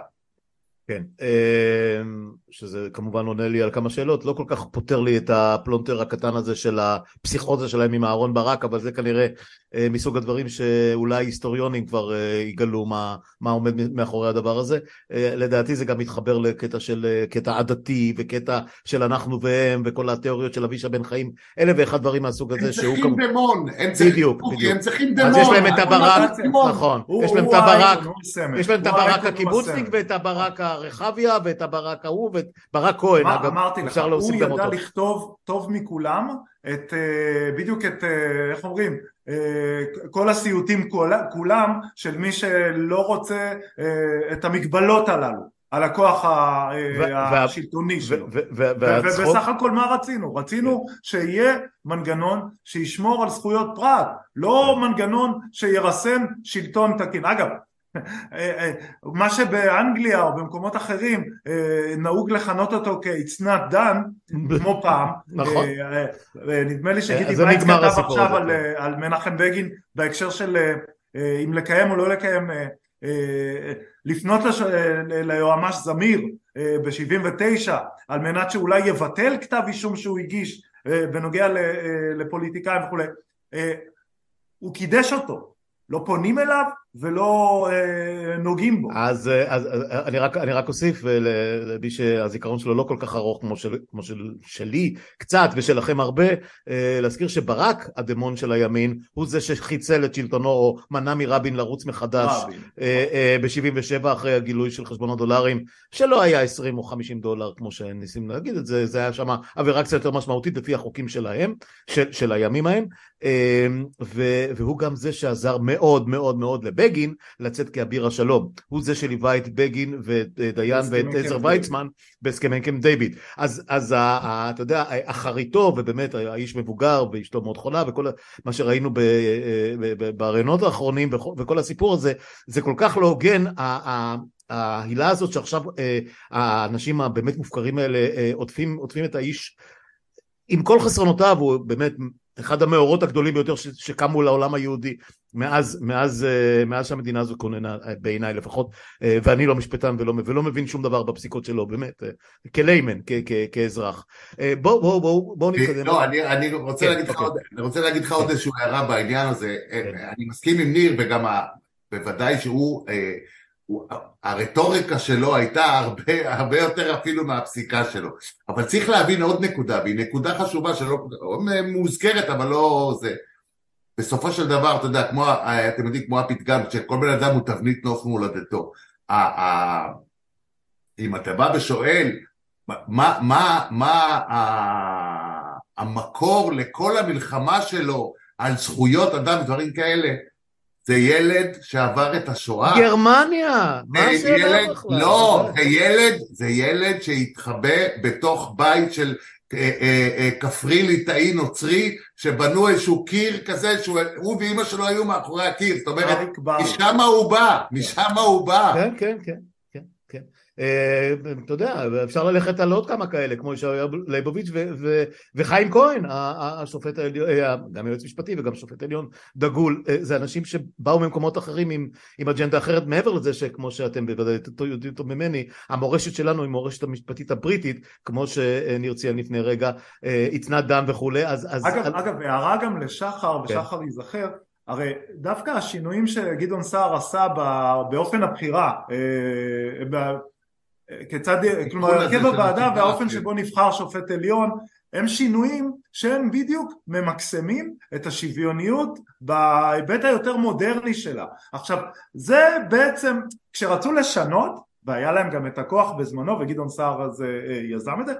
כן, אמ, שזה כמובן עונה לי על כמה שאלות, לא כל כך פותר לי את הפלונטר הקטן הזה של הפסיכוזה שלהם עם אהרון ברק, אבל זה כנראה אה, מסוג הדברים שאולי היסטוריונים כבר אה, יגלו מה, מה עומד מאחורי הדבר הזה. אה, לדעתי זה גם מתחבר לקטע של קטע עדתי וקטע של אנחנו והם וכל התיאוריות של אבישע בן חיים, אלף ואחד דברים מהסוג הזה שהוא כמובן... הם צריכים דמון, הם צריכים, בדיוק, בדיוק. הם צריכים דמון. אז יש להם את הברק, נכון, יש להם את הברק, יש להם את הברק הקיבוצניק ואת הברק הרחביה ואת הברק ההוא ואת ברק כהן, אגב, אמרתי לך, הוא ידע לכתוב טוב מכולם את, בדיוק את, איך אומרים, כל הסיוטים כולם של מי שלא רוצה את המגבלות הללו על הכוח השלטוני שלו. ובסך הכל מה רצינו? רצינו שיהיה מנגנון שישמור על זכויות פרט לא מנגנון שירסן שלטון תקין. אגב מה שבאנגליה או במקומות אחרים נהוג לכנות אותו כ-It's not done כמו פעם. נכון. נדמה לי שגידי וייץ כתב עכשיו על מנחם בגין בהקשר של אם לקיים או לא לקיים לפנות ליועמ"ש זמיר ב-79 על מנת שאולי יבטל כתב אישום שהוא הגיש בנוגע לפוליטיקאים וכולי הוא קידש אותו. לא פונים אליו ולא אה, נוגעים בו. אז, אז, אז אני, רק, אני רק אוסיף למי שהזיכרון שלו לא כל כך ארוך כמו, של, כמו של, שלי קצת ושלכם הרבה, אה, להזכיר שברק הדמון של הימין הוא זה שחיצל את שלטונו או מנע מרבין לרוץ מחדש אה, אה, ב-77 אחרי הגילוי של חשבונות דולרים שלא היה 20 או 50 דולר כמו שניסים להגיד את זה, זה היה שם עבירה קצת יותר משמעותית לפי החוקים שלהם, של, של הימים ההם אה, והוא גם זה שעזר מאוד מאוד מאוד לבית בגין לצאת כאביר השלום. הוא זה שליווה את בגין ואת דיין ואת עזר ויצמן בהסכמי קמפ דיוויד. אז, אז אתה יודע, אחריתו, ובאמת האיש מבוגר ואשתו מאוד חולה וכל מה שראינו בראיונות האחרונים וכל הסיפור הזה, זה כל כך לא הוגן. ההילה הזאת שעכשיו האנשים הבאמת מופקרים האלה עוטפים, עוטפים את האיש עם כל חסרונותיו, הוא באמת אחד המאורות הגדולים ביותר שקמו לעולם היהודי מאז, מאז, אה, מאז שהמדינה הזו כוננה אה, בעיניי לפחות אה, ואני לא משפטן ולא, ולא מבין שום דבר בפסיקות שלו באמת כליימן, כאזרח בואו בוא, בוא, בוא נתקדם לא, אני, אני, רוצה כן, להגיד אוקיי. עוד, אני רוצה להגיד לך עוד איזושהי הערה בעניין הזה כן. אני מסכים עם ניר וגם בוודאי שהוא הרטוריקה שלו הייתה הרבה, הרבה יותר אפילו מהפסיקה שלו. אבל צריך להבין עוד נקודה, והיא נקודה חשובה שלא מוזכרת, אבל לא זה. בסופו של דבר, אתה יודע, כמו, אתם יודעים, כמו הפתגם, שכל בן אדם הוא תבנית נוף מולדתו. אם אתה בא ושואל, מה, מה, מה המקור לכל המלחמה שלו על זכויות אדם, דברים כאלה, זה ילד שעבר את השואה. גרמניה, מה זה בכלל? לא, זה ילד, זה ילד שהתחבא בתוך בית של אה, אה, אה, כפרי ליטאי נוצרי, שבנו איזשהו קיר כזה, שהוא ואימא שלו היו מאחורי הקיר, זאת אומרת, משם הוא בא, משם הוא בא. כן, כן, כן. אה, אתה יודע, אפשר ללכת על עוד כמה כאלה, כמו ישעיהו ליבוביץ' וחיים כהן, השופט העליון, אה, גם יועץ משפטי וגם שופט עליון דגול, אה, זה אנשים שבאו ממקומות אחרים עם, עם אג'נדה אחרת, מעבר לזה שכמו שאתם בוודאי יודעים טוב ממני, המורשת שלנו היא מורשת המשפטית הבריטית, כמו שניר ציין לפני רגע, הצנת דם וכולי, אז... אז אגב, על... אגב, הערה גם לשחר, כן. ושחר ייזכר, הרי דווקא השינויים שגדעון סער עשה באופן הבחירה, כיצד, כלומר הרכב הוועדה והאופן שבו נבחר שופט עליון הם שינויים שהם בדיוק ממקסמים את השוויוניות בהיבט היותר מודרני שלה. עכשיו זה בעצם כשרצו לשנות והיה להם גם את הכוח בזמנו וגדעון סער אז אה, יזם את זה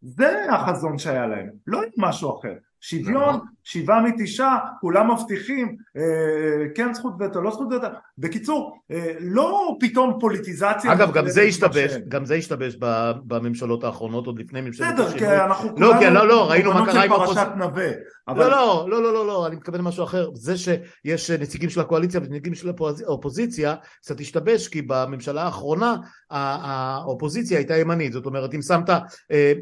זה החזון שהיה להם, לא משהו אחר. שוויון, נכון. שבעה מתשעה, כולם מבטיחים, אה, כן זכות וטו, לא זכות וטו, בקיצור, אה, לא פתאום פוליטיזציה. אגב, גם זה השתבש, גם זה השתבש בממשלות האחרונות, עוד לפני ממשלת השינוי. בסדר, כי אנחנו כולנו, לא, כי לא, לא, ראינו מה קרה עם פרשת נווה. לא, לא, לא, לא, לא, אני מתכוון למשהו אחר. זה שיש נציגים של הקואליציה ונציגים של האופוזיציה, קצת השתבש, כי בממשלה האחרונה האופוזיציה הייתה ימנית, זאת אומרת, אם שמת אה,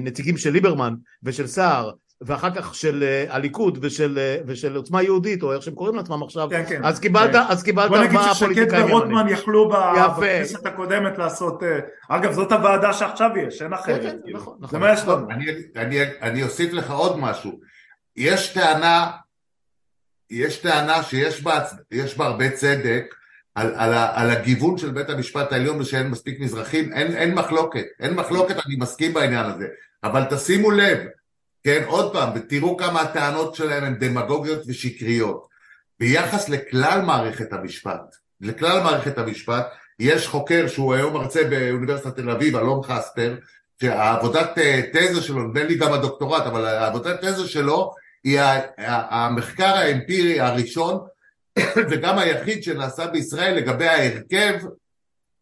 נציגים של ליברמן ושל סער, ואחר כך של uh, הליכוד ושל, uh, ושל עוצמה יהודית או איך שהם קוראים לעצמם עכשיו כן, כן. אז קיבלת כן. אז קיבלת בוא נגיד ארבעה ששקד פוליטיקאים ורוטמן ימניים. יכלו. בכנסת הקודמת לעשות, אה, אגב זאת הוועדה שעכשיו יש, אין כן, אחרת, כן, כאילו. נכון, זה נכון. מה יש לנו. אני, אני, אני אוסיף לך עוד משהו. יש טענה, יש טענה שיש בה, יש בה הרבה צדק על, על, על הגיוון של בית המשפט העליון ושאין מספיק מזרחים, אין, אין מחלוקת, אין מחלוקת, אני מסכים בעניין הזה, אבל תשימו לב, כן, עוד פעם, ותראו כמה הטענות שלהם הן דמגוגיות ושקריות. ביחס לכלל מערכת המשפט, לכלל מערכת המשפט, יש חוקר שהוא היום מרצה באוניברסיטת תל אביב, אלון חספר, שהעבודת אה, תזה שלו, נדמה לי גם הדוקטורט, אבל העבודת תזה שלו היא המחקר האמפירי הראשון וגם היחיד שנעשה בישראל לגבי ההרכב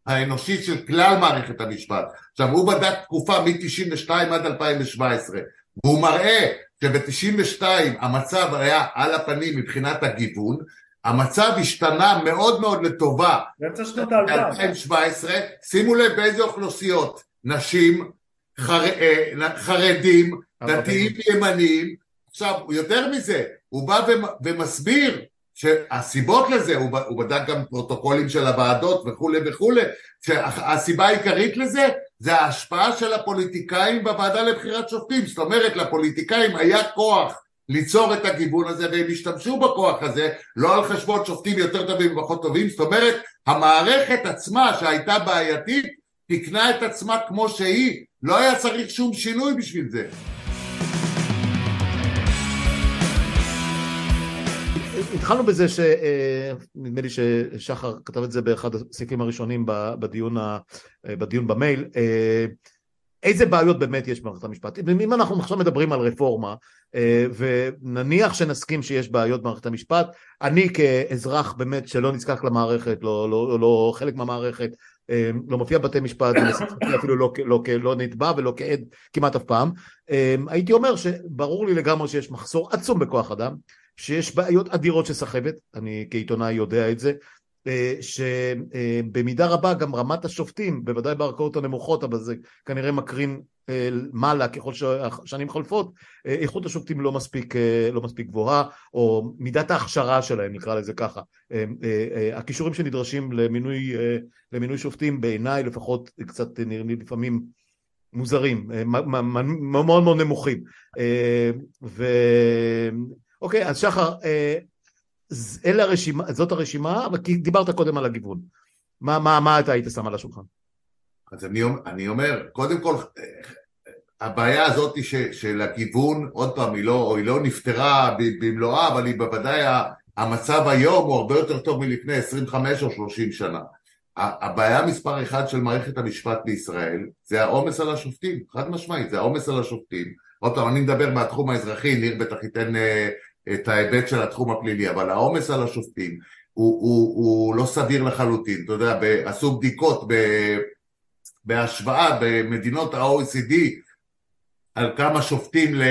האנושי של כלל מערכת המשפט. עכשיו הוא בדק תקופה מ-92 עד 2017 והוא מראה שב-92 המצב היה על הפנים מבחינת הגיוון, המצב השתנה מאוד מאוד לטובה באמצע שנות האלפיים. ב-2017, שימו לב באיזה אוכלוסיות, נשים, חר... אה, חרדים. דתיים וימניים, עכשיו יותר מזה, הוא בא ומ- ומסביר שהסיבות לזה, הוא, הוא בדק גם פרוטוקולים של הוועדות וכולי וכולי, שהסיבה העיקרית לזה זה ההשפעה של הפוליטיקאים בוועדה לבחירת שופטים, זאת אומרת לפוליטיקאים היה כוח ליצור את הגיוון הזה והם השתמשו בכוח הזה לא על חשבון שופטים יותר טובים ופחות טובים, זאת אומרת המערכת עצמה שהייתה בעייתית תיקנה את עצמה כמו שהיא, לא היה צריך שום שינוי בשביל זה. התחלנו בזה שנדמה לי ששחר כתב את זה באחד הסעיפים הראשונים בדיון, ה- בדיון במייל אה, איזה בעיות באמת יש במערכת המשפט? אם אנחנו עכשיו מדברים על רפורמה אה, ונניח שנסכים שיש בעיות במערכת המשפט אני כאזרח באמת שלא נזקק למערכת לא, לא, לא חלק מהמערכת אה, לא מופיע בבתי משפט אפילו לא, לא, כ- לא נתבע ולא כעד כמעט אף פעם אה, הייתי אומר שברור לי לגמרי שיש מחסור עצום בכוח אדם שיש בעיות אדירות של סחבת, אני כעיתונאי יודע את זה, אה, שבמידה רבה גם רמת השופטים, בוודאי בערכאות הנמוכות, אבל זה כנראה מקרין אה, מעלה ככל שהשנים חולפות, אה, איכות השופטים לא מספיק, לא מספיק גבוהה, או מידת ההכשרה שלהם, נקרא לזה ככה. הכישורים שנדרשים למינוי, למינוי שופטים בעיניי לפחות קצת נראים לי לפעמים מוזרים, מאוד מאוד נמוכים. ו... אוקיי, אז שחר, אה, אלה הרשימה, זאת הרשימה, אבל דיברת קודם על הגיוון. מה, מה, מה אתה היית שם על השולחן? אז אני, אני אומר, קודם כל, הבעיה הזאת ש, של הגיוון, עוד פעם, היא לא, היא לא נפתרה במלואה, אבל היא בוודאי, המצב היום הוא הרבה יותר טוב מלפני 25 או 30 שנה. הבעיה מספר אחד של מערכת המשפט בישראל זה העומס על השופטים, חד משמעית, זה העומס על השופטים. עוד פעם, אני מדבר מהתחום האזרחי, ניר בטח ייתן אה, את ההיבט של התחום הפלילי, אבל העומס על השופטים הוא, הוא, הוא לא סביר לחלוטין. אתה יודע, ב- עשו בדיקות ב... בהשוואה במדינות ה-OECD על כמה שופטים ל...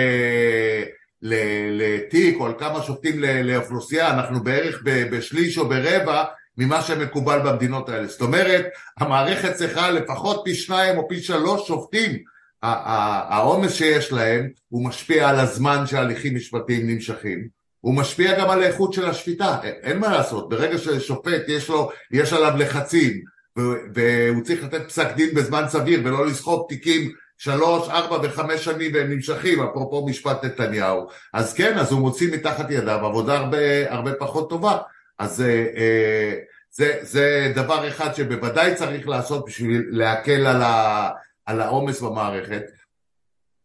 ל... לתיק או על כמה שופטים ל... לאוכלוסייה, אנחנו בערך ב... בשליש או ברבע ממה שמקובל במדינות האלה. זאת אומרת, המערכת צריכה לפחות פי שניים או פי שלוש שופטים. העומס שיש להם הוא משפיע על הזמן שההליכים משפטיים נמשכים. הוא משפיע גם על האיכות של השפיטה, אין- מה לעשות, ברגע ששופט יש לו, יש עליו לחצים והוא צריך לתת פסק דין בזמן סביר ולא לסחוב תיקים שלוש, ארבע וחמש שנים והם נמשכים, אפרופו משפט נתניהו, אז כן, אז הוא מוציא מתחת ידיו עבודה הרבה, הרבה פחות טובה. אז אה, אה, זה, זה דבר אחד שבוודאי צריך לעשות בשביל להקל על, ה, על העומס במערכת.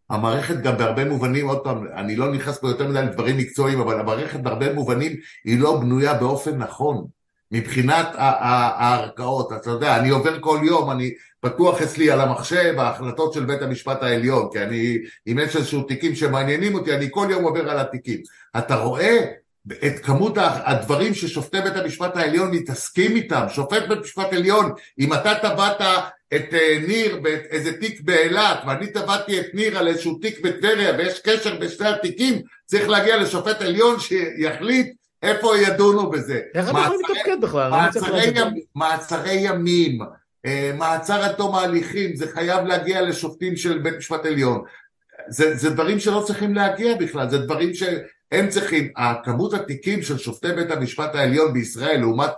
המערכת גם בהרבה מובנים, עוד פעם, אני לא נכנס פה יותר מדי לדברים מקצועיים, אבל המערכת בהרבה מובנים היא לא בנויה באופן נכון. מבחינת הערכאות, אתה יודע, אני עובר כל יום, אני פתוח אצלי על המחשב ההחלטות של בית המשפט העליון, כי אני, אם יש איזשהו תיקים שמעניינים אותי, אני כל יום עובר על התיקים. אתה רואה את כמות הדברים ששופטי בית המשפט העליון מתעסקים איתם, שופט בית המשפט העליון, אם אתה תבעת את אה, ניר באיזה תיק באילת, ואני תבעתי את ניר על איזשהו תיק בטבריה, ויש קשר בשני התיקים, צריך להגיע לשופט עליון שיחליט איפה ידונו בזה. איך הם יכולים לתפקד בכלל? מעצרי, להבין. ימ, מעצרי ימים, אה, מעצר עד תום ההליכים, זה חייב להגיע לשופטים של בית משפט עליון. זה, זה דברים שלא צריכים להגיע בכלל, זה דברים שהם צריכים, הכמות התיקים של שופטי בית המשפט העליון בישראל לעומת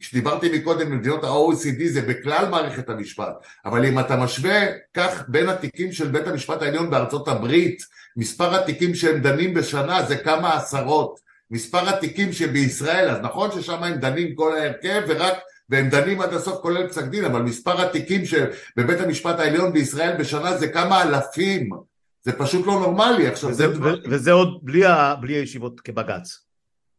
כשדיברתי מקודם במדינות ה-OECD זה בכלל מערכת המשפט, אבל אם אתה משווה כך בין התיקים של בית המשפט העליון בארצות הברית, מספר התיקים שהם דנים בשנה זה כמה עשרות, מספר התיקים שבישראל, אז נכון ששם הם דנים כל ההרכב ורק, והם דנים עד הסוף כולל פסק דין, אבל מספר התיקים שבבית המשפט העליון בישראל בשנה זה כמה אלפים, זה פשוט לא נורמלי. עכשיו וזה, זה... וזה עוד בלי, ה, בלי הישיבות כבג"ץ.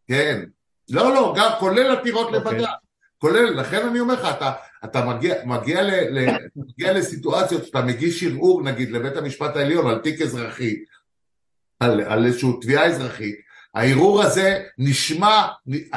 כן, לא, לא, גם כולל עתירות okay. אוקיי. לבג"ץ, כולל, לכן אני אומר לך, אתה, אתה מגיע, מגיע, ל, ל, מגיע לסיטואציות שאתה מגיש ערעור נגיד לבית המשפט העליון על תיק אזרחי, על, על איזושהי תביעה אזרחית, הערעור הזה נשמע,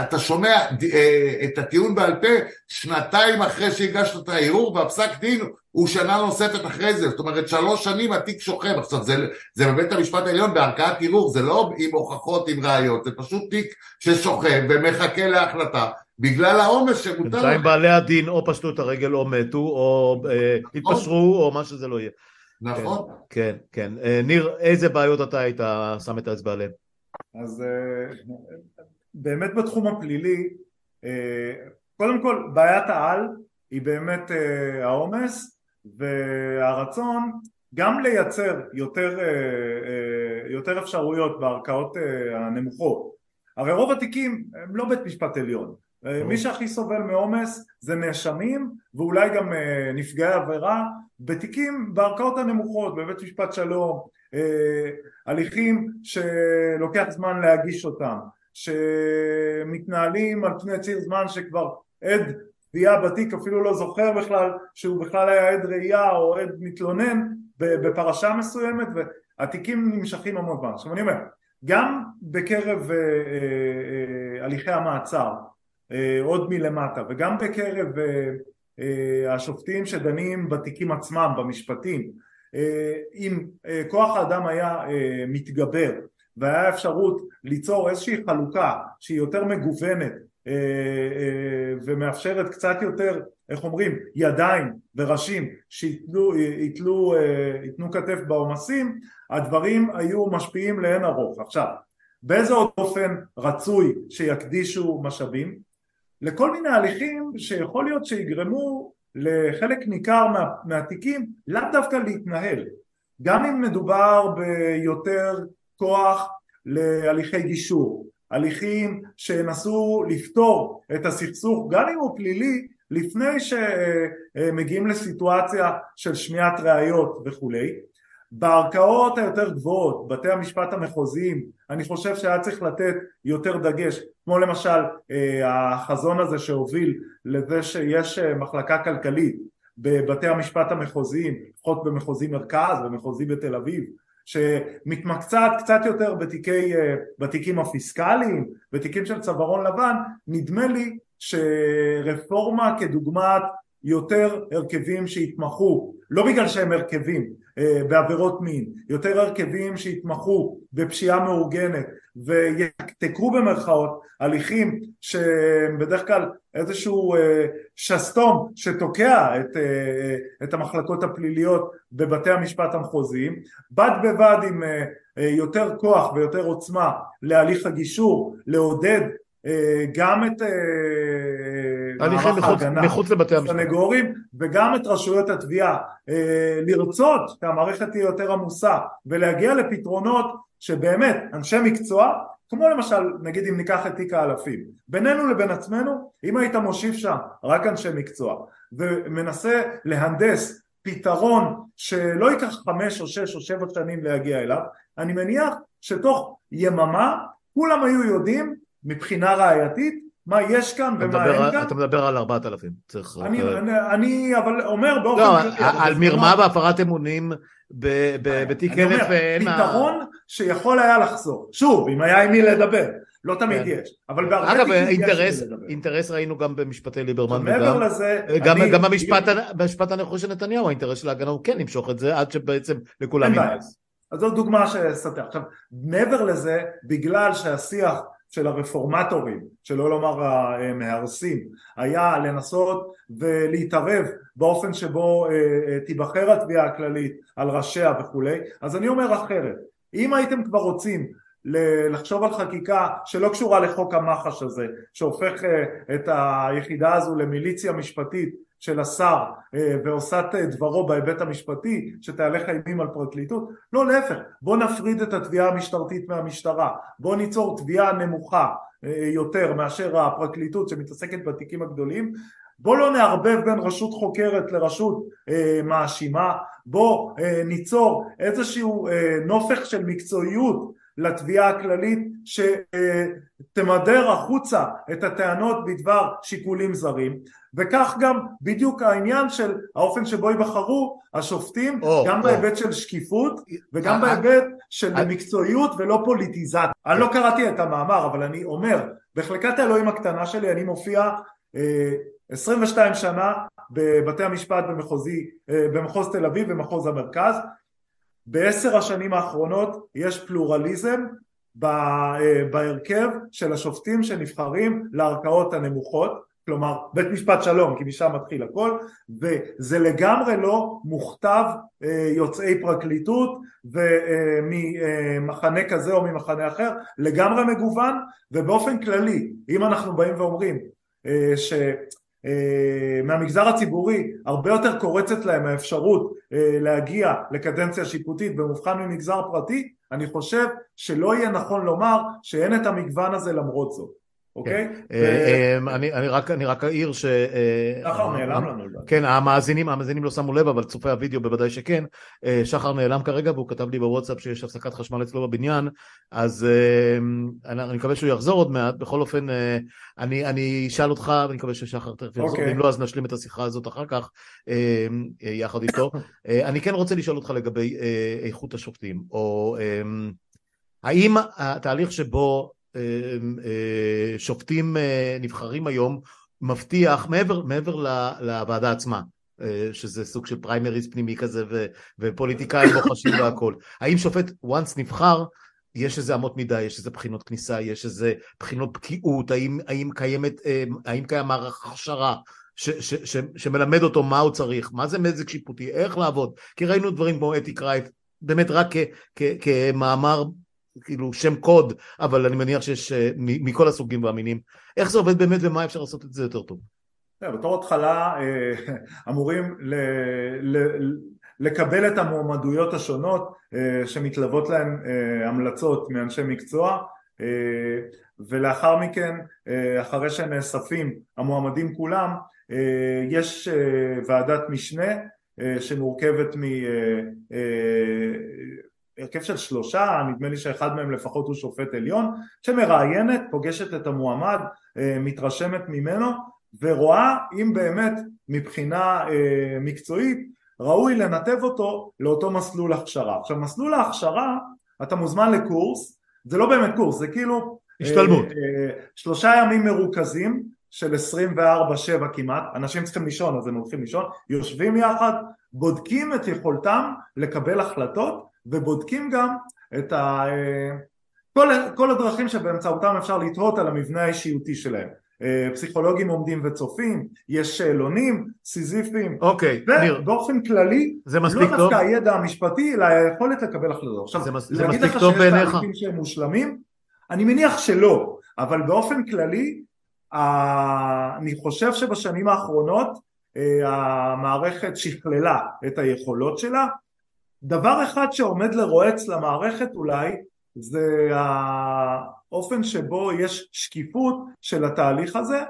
אתה שומע אה, את הטיעון בעל פה שנתיים אחרי שהגשת את הערעור והפסק דין הוא שנה נוספת אחרי זה, זאת אומרת שלוש שנים התיק שוכב, עכשיו זה, זה בבית המשפט העליון בערכאת ערעור, זה לא עם הוכחות, עם ראיות, זה פשוט תיק ששוכב ומחכה להחלטה בגלל העומס שמותר בינתיים בעלי הדין או פשטו את הרגל או מתו או אה, התפשרו או מה שזה לא יהיה. נכון. כן, כן. כן. ניר, איזה בעיות אתה היית שם את האצבע עליהן? אז באמת בתחום הפלילי, קודם כל בעיית העל היא באמת העומס והרצון גם לייצר יותר, יותר אפשרויות בערכאות הנמוכות. הרי רוב התיקים הם לא בית משפט עליון, מי שהכי סובל מעומס זה נאשמים ואולי גם נפגעי עבירה בתיקים בערכאות הנמוכות, בבית משפט שלום, הליכים שלוקח זמן להגיש אותם, שמתנהלים על פני ציר זמן שכבר עד תביעה בתיק אפילו לא זוכר בכלל שהוא בכלל היה עד ראייה או עד מתלונן בפרשה מסוימת והתיקים נמשכים המון זמן. עכשיו אני אומר, גם בקרב אה, אה, הליכי המעצר אה, עוד מלמטה וגם בקרב השופטים שדנים בתיקים עצמם, במשפטים אם כוח האדם היה מתגבר והיה אפשרות ליצור איזושהי חלוקה שהיא יותר מגוונת ומאפשרת קצת יותר, איך אומרים, ידיים וראשים שייתנו ייתנו כתף בעומסים, הדברים היו משפיעים לאין ארוך. עכשיו, באיזה עוד אופן רצוי שיקדישו משאבים? לכל מיני הליכים שיכול להיות שיגרמו לחלק ניכר מה, מהתיקים לאו דווקא להתנהל גם אם מדובר ביותר כוח להליכי גישור הליכים שינסו לפתור את הסכסוך גם אם הוא פלילי לפני שמגיעים לסיטואציה של שמיעת ראיות וכולי. בערכאות היותר גבוהות, בתי המשפט המחוזיים, אני חושב שהיה צריך לתת יותר דגש, כמו למשל אה, החזון הזה שהוביל לזה שיש אה, מחלקה כלכלית בבתי המשפט המחוזיים, לפחות במחוזי מרכז ומחוזי בתל אביב, שמתמקצעת קצת יותר בתיקי, אה, בתיקים הפיסקליים, בתיקים של צווארון לבן, נדמה לי שרפורמה כדוגמת יותר הרכבים שיתמחו, לא בגלל שהם הרכבים, אה, בעבירות מין, יותר הרכבים שיתמחו בפשיעה מאורגנת ויתקרו במרכאות הליכים שבדרך כלל איזשהו אה, שסתום שתוקע את, אה, את המחלקות הפליליות בבתי המשפט המחוזיים, בד בבד עם יותר כוח ויותר עוצמה להליך הגישור, לעודד גם את הליכים מחוץ, מחוץ לבתי המשפט. סנגורים וגם את רשויות התביעה אה, לרצות שהמערכת תהיה יותר עמוסה ולהגיע לפתרונות שבאמת אנשי מקצוע כמו למשל נגיד אם ניקח את תיק האלפים בינינו לבין עצמנו אם היית מושיב שם רק אנשי מקצוע ומנסה להנדס פתרון שלא ייקח חמש או שש או שבע שנים להגיע אליו אני מניח שתוך יממה כולם היו יודעים מבחינה ראייתית מה יש כאן ומה אין כאן. אתה מדבר על ארבעת אלפים. צריך... אני, אני, אני אבל אומר באופן... לא, על מרמה והפרת אמונים בתיק אלף אין... פתרון שיכול היה לחזור. שוב, אם היה עם מי לדבר. לא תמיד כן. יש, אבל בהרבה אגב, אינטרס, אינטרס ראינו גם במשפטי ליברמן וגם לזה, גם, אני, גם במשפט, במשפט הנכון של נתניהו האינטרס של ההגנה הוא כן למשוך את זה עד שבעצם לכולם אין בעיה. אז זו דוגמה שסתר. עכשיו, מעבר לזה, בגלל שהשיח של הרפורמטורים, שלא לומר המהרסים, היה לנסות ולהתערב באופן שבו תיבחר התביעה הכללית על ראשיה וכולי, אז אני אומר אחרת, אם הייתם כבר רוצים לחשוב על חקיקה שלא קשורה לחוק המח"ש הזה, שהופך את היחידה הזו למיליציה משפטית של השר אה, ועושה דברו בהיבט המשפטי שתהלך אימים על פרקליטות לא להפך. בוא נפריד את התביעה המשטרתית מהמשטרה. בוא ניצור תביעה נמוכה אה, יותר מאשר הפרקליטות שמתעסקת בתיקים הגדולים. בוא לא נערבב בין רשות חוקרת לרשות אה, מאשימה. בוא אה, ניצור איזשהו אה, נופך של מקצועיות לתביעה הכללית שתמדר החוצה את הטענות בדבר שיקולים זרים. וכך גם בדיוק העניין של האופן שבו ייבחרו השופטים או, גם או. בהיבט של שקיפות וגם אה, בהיבט של I... מקצועיות ולא פוליטיזציה. אני לא קראתי את המאמר אבל אני אומר בחלקת האלוהים הקטנה שלי אני מופיע 22 שנה בבתי המשפט במחוזי, במחוז תל אביב ומחוז המרכז בעשר השנים האחרונות יש פלורליזם בהרכב של השופטים שנבחרים לערכאות הנמוכות כלומר בית משפט שלום כי משם מתחיל הכל וזה לגמרי לא מוכתב אה, יוצאי פרקליטות וממחנה כזה או ממחנה אחר לגמרי מגוון ובאופן כללי אם אנחנו באים ואומרים אה, ש... אה, מהמגזר הציבורי הרבה יותר קורצת להם האפשרות אה, להגיע לקדנציה שיפוטית במובחן ממגזר פרטי אני חושב שלא יהיה נכון לומר שאין את המגוון הזה למרות זאת אוקיי? כן. אה, אמ, אני רק אעיר ש... שחר אה, נעלם לנו. כן, המאזינים המאזינים לא שמו לב, אבל צופי הוידאו בוודאי שכן. אה, שחר נעלם כרגע והוא כתב לי בוואטסאפ שיש הפסקת חשמל אצלו בבניין, אז אני מקווה שהוא יחזור עוד מעט. בכל אופן, אני אשאל אותך, ואני מקווה ששחר תכף יחזור, אוקיי. ואם לא, אז נשלים את השיחה הזאת אחר כך, יחד איתו. אני כן רוצה לשאול אותך לגבי איכות השופטים, או האם התהליך שבו אה, שופטים אה, נבחרים היום מבטיח מעבר, מעבר לוועדה עצמה אה, שזה סוג של פריימריז פנימי כזה ו, ופוליטיקאים בוחשים והכל. האם שופט once נבחר יש איזה אמות מידה, יש איזה בחינות כניסה, יש איזה בחינות בקיאות, האם, האם, קיימת, האם קיים מערך הכשרה ש, ש, ש, שמלמד אותו מה הוא צריך, מה זה מזג שיפוטי, איך לעבוד, כי ראינו דברים כמו אתי קרייף, באמת רק כ, כ, כמאמר כאילו שם קוד, אבל אני מניח שיש אה, מכל הסוגים והמינים. איך זה עובד באמת ומה אפשר לעשות את זה יותר טוב? בתור התחלה אה, אמורים לקבל את המועמדויות השונות אה, שמתלוות להן המלצות מאנשי מקצוע ולאחר מכן אחרי שנאספים המועמדים כולם יש ועדת משנה שמורכבת הרכב של שלושה, נדמה לי שאחד מהם לפחות הוא שופט עליון, שמראיינת, פוגשת את המועמד, אה, מתרשמת ממנו ורואה אם באמת מבחינה אה, מקצועית ראוי לנתב אותו לאותו מסלול הכשרה. עכשיו מסלול ההכשרה אתה מוזמן לקורס, זה לא באמת קורס, זה כאילו השתלמות. שלושה ימים מרוכזים של 24-7 כמעט, אנשים צריכים לישון אז הם הולכים לישון, יושבים יחד, בודקים את יכולתם לקבל החלטות ובודקים גם את ה... כל, כל הדרכים שבאמצעותם אפשר לתהות על המבנה האישיותי שלהם. אה, פסיכולוגים עומדים וצופים, יש שאלונים, סיזיפיים, אוקיי, ניר. ובאופן כללי, זה מספיק לא טוב? דווקא הידע המשפטי, אלא היכולת לקבל החלטות. עכשיו, זה, מס, זה? להגיד לך שיש תהליכים שהם מושלמים? אני מניח שלא, אבל באופן כללי, אני חושב שבשנים האחרונות אה, המערכת שכללה את היכולות שלה, דבר אחד שעומד לרועץ למערכת אולי זה האופן שבו יש שקיפות של התהליך הזה.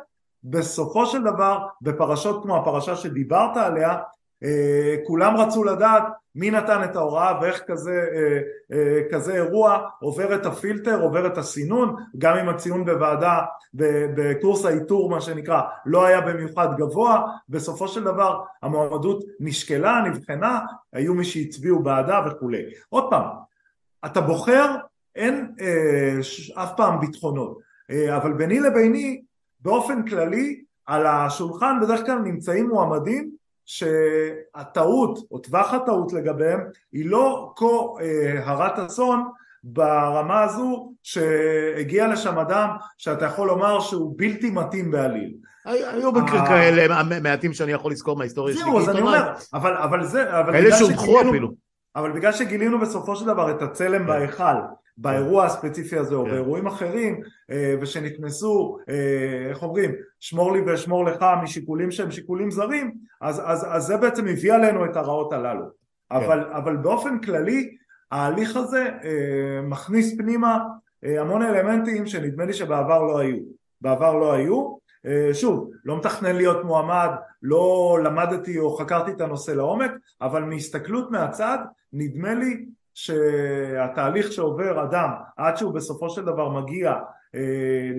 בסופו של דבר בפרשות כמו הפרשה שדיברת עליה אה, כולם רצו לדעת מי נתן את ההוראה ואיך כזה, אה, אה, כזה אירוע עובר את הפילטר, עובר את הסינון, גם אם הציון בוועדה, בקורס האיתור מה שנקרא, לא היה במיוחד גבוה, בסופו של דבר המועמדות נשקלה, נבחנה, היו מי שהצביעו בעדה וכולי. עוד פעם, אתה בוחר, אין אה, אף פעם ביטחונות, אה, אבל ביני לביני באופן כללי על השולחן בדרך כלל נמצאים מועמדים שהטעות או טווח הטעות לגביהם היא לא כה אה, הרת אסון ברמה הזו שהגיע לשם אדם שאתה יכול לומר שהוא בלתי מתאים בעליל. היו מקרים כאלה מעטים שאני יכול לזכור מההיסטוריה שלי. זהו, אז אני אומר, אבל זה... כאלה שהונחו אפילו. אבל בגלל שגילינו בסופו של דבר את הצלם כן. בהיכל באירוע הספציפי הזה או כן. באירועים אחרים אה, ושנכנסו, אה, איך אומרים, שמור לי ואשמור לך משיקולים שהם שיקולים זרים אז, אז, אז זה בעצם הביא עלינו את הרעות הללו כן. אבל, אבל באופן כללי ההליך הזה אה, מכניס פנימה המון אלמנטים שנדמה לי שבעבר לא היו בעבר לא היו שוב, לא מתכנן להיות מועמד, לא למדתי או חקרתי את הנושא לעומק, אבל מהסתכלות מהצד נדמה לי שהתהליך שעובר אדם עד שהוא בסופו של דבר מגיע אה,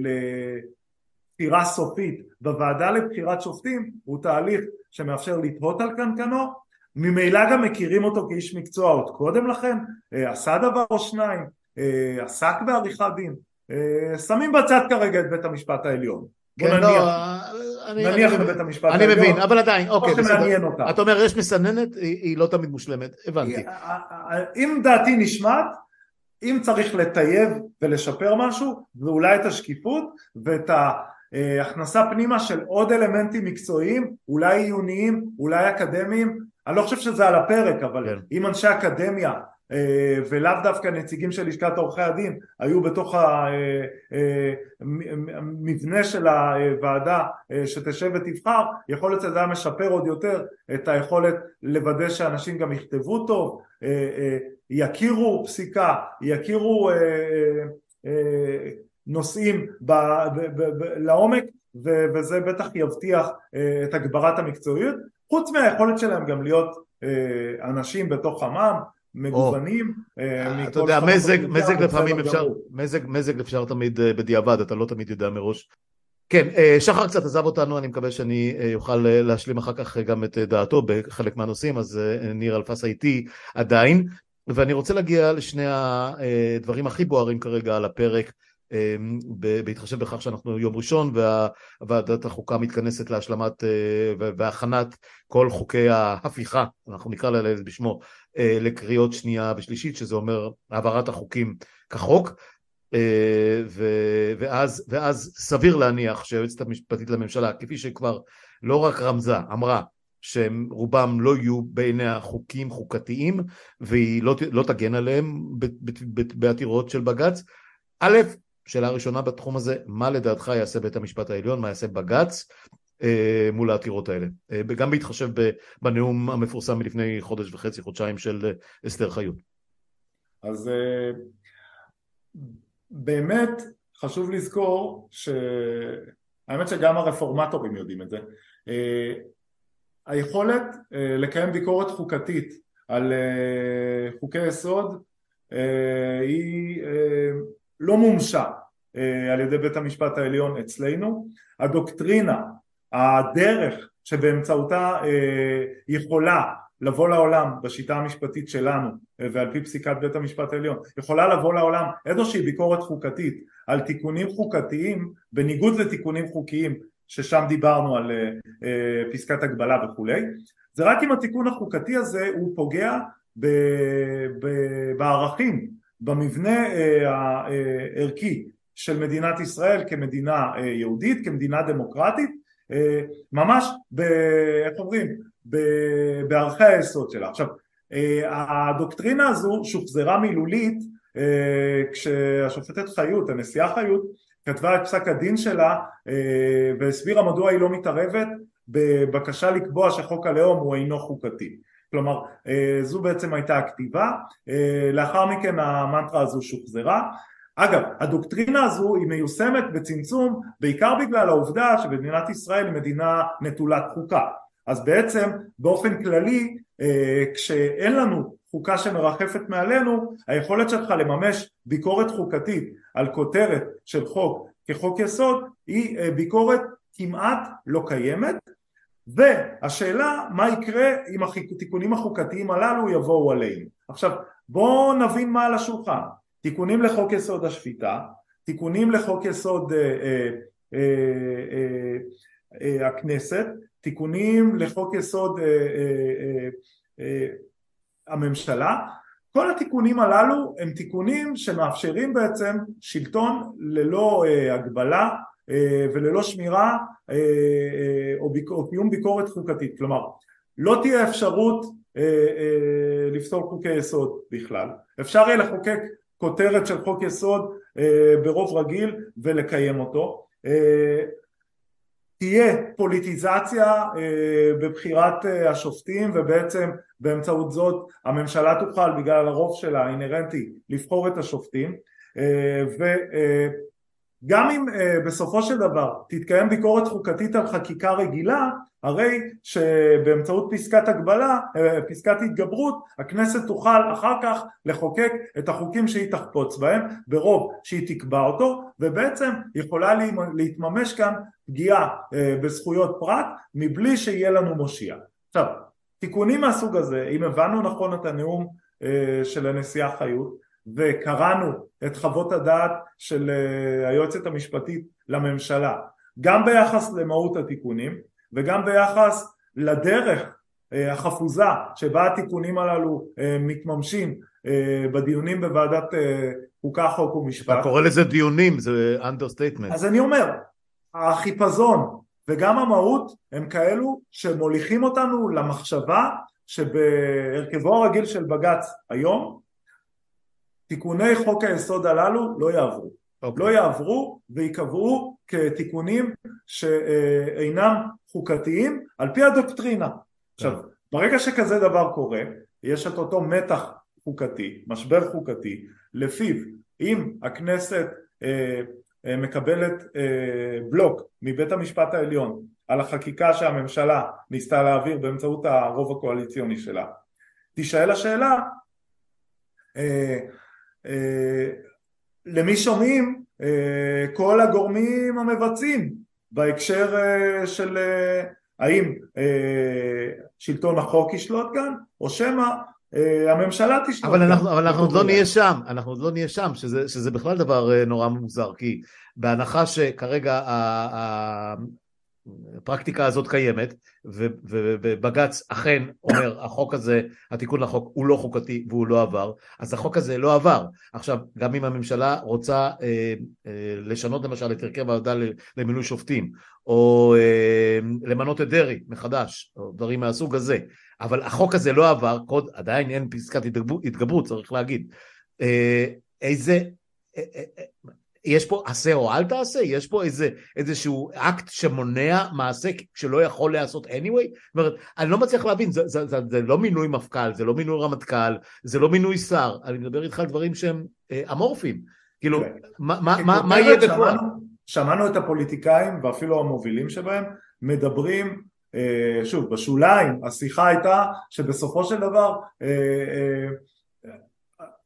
לבחירה סופית בוועדה לבחירת שופטים הוא תהליך שמאפשר לתהות על קנקנו. ממילא גם מכירים אותו כאיש מקצוע עוד קודם לכן אה, עשה דבר או שניים אה, עסק בעריכת דין אה, שמים בצד כרגע את בית המשפט העליון בוא כן, נניח לא, אני, נניח אני, בבית המשפט אני מבין, אבל עדיין, אוקיי, בסדר. אתה אומר יש מסננת, היא, היא לא תמיד מושלמת, הבנתי. אם דעתי נשמעת, אם צריך לטייב ולשפר משהו, ואולי את השקיפות ואת ההכנסה פנימה של עוד אלמנטים מקצועיים, אולי עיוניים, אולי אקדמיים, אני לא חושב שזה על הפרק, אבל כן. אם אנשי אקדמיה אה, ולאו דווקא נציגים של לשכת עורכי הדין היו בתוך המבנה אה, אה, של הוועדה שתשב ותבחר, יכול להיות שזה היה משפר עוד יותר את היכולת לוודא שאנשים גם יכתבו טוב, יכירו פסיקה, יכירו נושאים לעומק וזה בטח יבטיח את הגברת המקצועיות חוץ מהיכולת שלהם גם להיות אנשים בתוך עמם מגוונים אה, אתה יודע מזג, מזג לפעמים אפשר, מזג, מזג אפשר תמיד אה, בדיעבד, אתה לא תמיד יודע מראש. כן, אה, שחר קצת עזב אותנו, אני מקווה שאני אוכל להשלים אחר כך גם את דעתו בחלק מהנושאים, אז ניר אלפסה איתי עדיין, ואני רוצה להגיע לשני הדברים הכי בוערים כרגע על הפרק. בהתחשב בכך שאנחנו יום ראשון והוועדת החוקה מתכנסת להשלמת והכנת כל חוקי ההפיכה, אנחנו נקרא לילד בשמו, לקריאות שנייה ושלישית, שזה אומר העברת החוקים כחוק, אה, ואז, ואז סביר להניח שהיועצת המשפטית לממשלה, כפי שכבר לא רק רמזה, אמרה שהם רובם לא יהיו בעיניה חוקים חוקתיים והיא לא, לא תגן עליהם בעתירות של בג"ץ, א', שאלה ראשונה בתחום הזה, מה לדעתך יעשה בית המשפט העליון, מה יעשה בג"ץ? אה, מול העתירות האלה? אה, גם בהתחשב בנאום המפורסם מלפני חודש וחצי, חודשיים של אה, אסתר חיות. אז אה, באמת חשוב לזכור שהאמת שגם הרפורמטורים יודעים את זה. אה, היכולת אה, לקיים ביקורת חוקתית על אה, חוקי יסוד אה, היא אה, לא מומשה אה, על ידי בית המשפט העליון אצלנו, הדוקטרינה, הדרך שבאמצעותה אה, יכולה לבוא לעולם בשיטה המשפטית שלנו אה, ועל פי פסיקת בית המשפט העליון יכולה לבוא לעולם איזושהי ביקורת חוקתית על תיקונים חוקתיים בניגוד לתיקונים חוקיים ששם דיברנו על פסקת הגבלה וכולי זה רק אם התיקון החוקתי הזה הוא פוגע בערכים במבנה אה, הערכי של מדינת ישראל כמדינה אה, יהודית, כמדינה דמוקרטית, אה, ממש, ב, איך אומרים, בערכי היסוד שלה. עכשיו, הדוקטרינה הזו שוחזרה מילולית כשהשופטת חיות, הנשיאה חיות, כתבה את פסק הדין שלה והסבירה מדוע היא לא מתערבת בבקשה לקבוע שחוק הלאום הוא אינו חוקתי. כלומר אה, זו בעצם הייתה הכתיבה, אה, לאחר מכן המנטרה הזו שוחזרה אגב, הדוקטרינה הזו היא מיושמת בצמצום בעיקר בגלל העובדה שבמדינת ישראל היא מדינה נטולת חוקה. אז בעצם באופן כללי אה, כשאין לנו חוקה שמרחפת מעלינו היכולת שלך לממש ביקורת חוקתית על כותרת של חוק כחוק יסוד היא ביקורת כמעט לא קיימת. והשאלה מה יקרה אם התיקונים החוקתיים הללו יבואו עלינו. עכשיו בואו נבין מה על השולחן, תיקונים לחוק יסוד השפיטה, תיקונים לחוק יסוד אה, אה, אה, הכנסת, תיקונים לחוק יסוד הממשלה, כל התיקונים הללו הם תיקונים שמאפשרים בעצם שלטון ללא הגבלה וללא שמירה אה, אה, או, קיום ביקורת חוקתית, כלומר לא תהיה אפשרות לפסול חוקי יסוד בכלל, אפשר יהיה לחוקק כותרת של חוק יסוד אה, ברוב רגיל ולקיים אותו, אה, תהיה פוליטיזציה אה, בבחירת השופטים ובעצם באמצעות זאת הממשלה תוכל בגלל הרוב שלה האינהרנטי לבחור את השופטים וגם אם בסופו של דבר תתקיים ביקורת חוקתית על חקיקה רגילה הרי שבאמצעות פסקת הגבלה, פסקת התגברות, הכנסת תוכל אחר כך לחוקק את החוקים שהיא תחפוץ בהם ברוב שהיא תקבע אותו ובעצם יכולה להתממש כאן פגיעה בזכויות פרט מבלי שיהיה לנו מושיע. עכשיו תיקונים מהסוג הזה, אם הבנו נכון את הנאום אה, של הנשיאה חיות וקראנו את חוות הדעת של אה, היועצת המשפטית לממשלה גם ביחס למהות התיקונים וגם ביחס לדרך אה, החפוזה שבה התיקונים הללו מתממשים בדיונים בוועדת חוקה חוק ומשפט. אתה קורא לזה דיונים, זה understatement. אז אני אומר, החיפזון וגם המהות הם כאלו שמוליכים אותנו למחשבה שבהרכבו הרגיל של בג"ץ היום תיקוני חוק היסוד הללו לא יעברו. Okay. אוקיי. לא יעברו ויקבעו כתיקונים שאינם חוקתיים על פי הדוקטרינה. Okay. עכשיו, כן. ברגע שכזה דבר קורה, יש את אותו מתח חוקתי, משבר חוקתי, לפיו אם הכנסת אה, אה, מקבלת אה, בלוק מבית המשפט העליון על החקיקה שהממשלה ניסתה להעביר באמצעות הרוב הקואליציוני שלה תישאל השאלה אה, למי שומעים כל הגורמים המבצעים בהקשר של האם שלטון החוק ישלוט כאן או שמא אה, הממשלה תשלוט. אבל אנחנו, אבל אנחנו עוד לא נהיה שם, אנחנו עוד לא נהיה שם, שזה, שזה בכלל דבר אה, נורא מוזר, כי בהנחה שכרגע הפרקטיקה הזאת קיימת, ובג"ץ אכן אומר החוק הזה, התיקון לחוק הוא לא חוקתי והוא לא עבר, אז החוק הזה לא עבר. עכשיו, גם אם הממשלה רוצה אה, אה, לשנות למשל את הרכב הוועדה למינוי שופטים, או אה, למנות את דרעי מחדש, או דברים מהסוג הזה, אבל החוק הזה לא עבר, קוד, עדיין אין פסקת התגברות, צריך להגיד. אה, איזה, אה, אה, יש פה עשה או אל תעשה? יש פה איזה, איזשהו אקט שמונע מעשה שלא יכול להיעשות anyway? זאת אומרת, אני לא מצליח להבין, זה, זה, זה, זה לא מינוי מפכ"ל, זה לא מינוי רמטכ"ל, זה לא מינוי שר, אני מדבר איתך על דברים שהם אה, אמורפיים. כאילו, כן. מה, מה, מה, מה יהיה בפועל? שמענו את הפוליטיקאים ואפילו המובילים שבהם מדברים אה, שוב, בשוליים השיחה הייתה שבסופו של דבר אה, אה,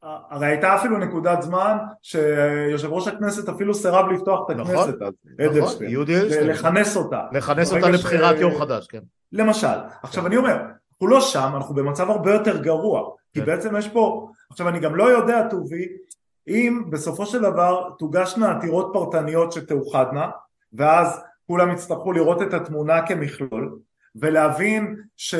הרי הייתה אפילו נקודת זמן שיושב ראש הכנסת אפילו סירב לפתוח את נכון, הכנסת אז, אדלשטיין, נכון, לכנס אותה. לכנס אותה לבחירת ש... יו"ר חדש, כן. למשל, עכשיו. אני אומר, אנחנו לא שם, אנחנו במצב הרבה יותר גרוע, כי כן. בעצם יש פה, עכשיו אני גם לא יודע טובי, אם בסופו של דבר תוגשנה עתירות פרטניות שתאוחדנה, ואז כולם יצטרכו לראות את התמונה כמכלול ולהבין ש...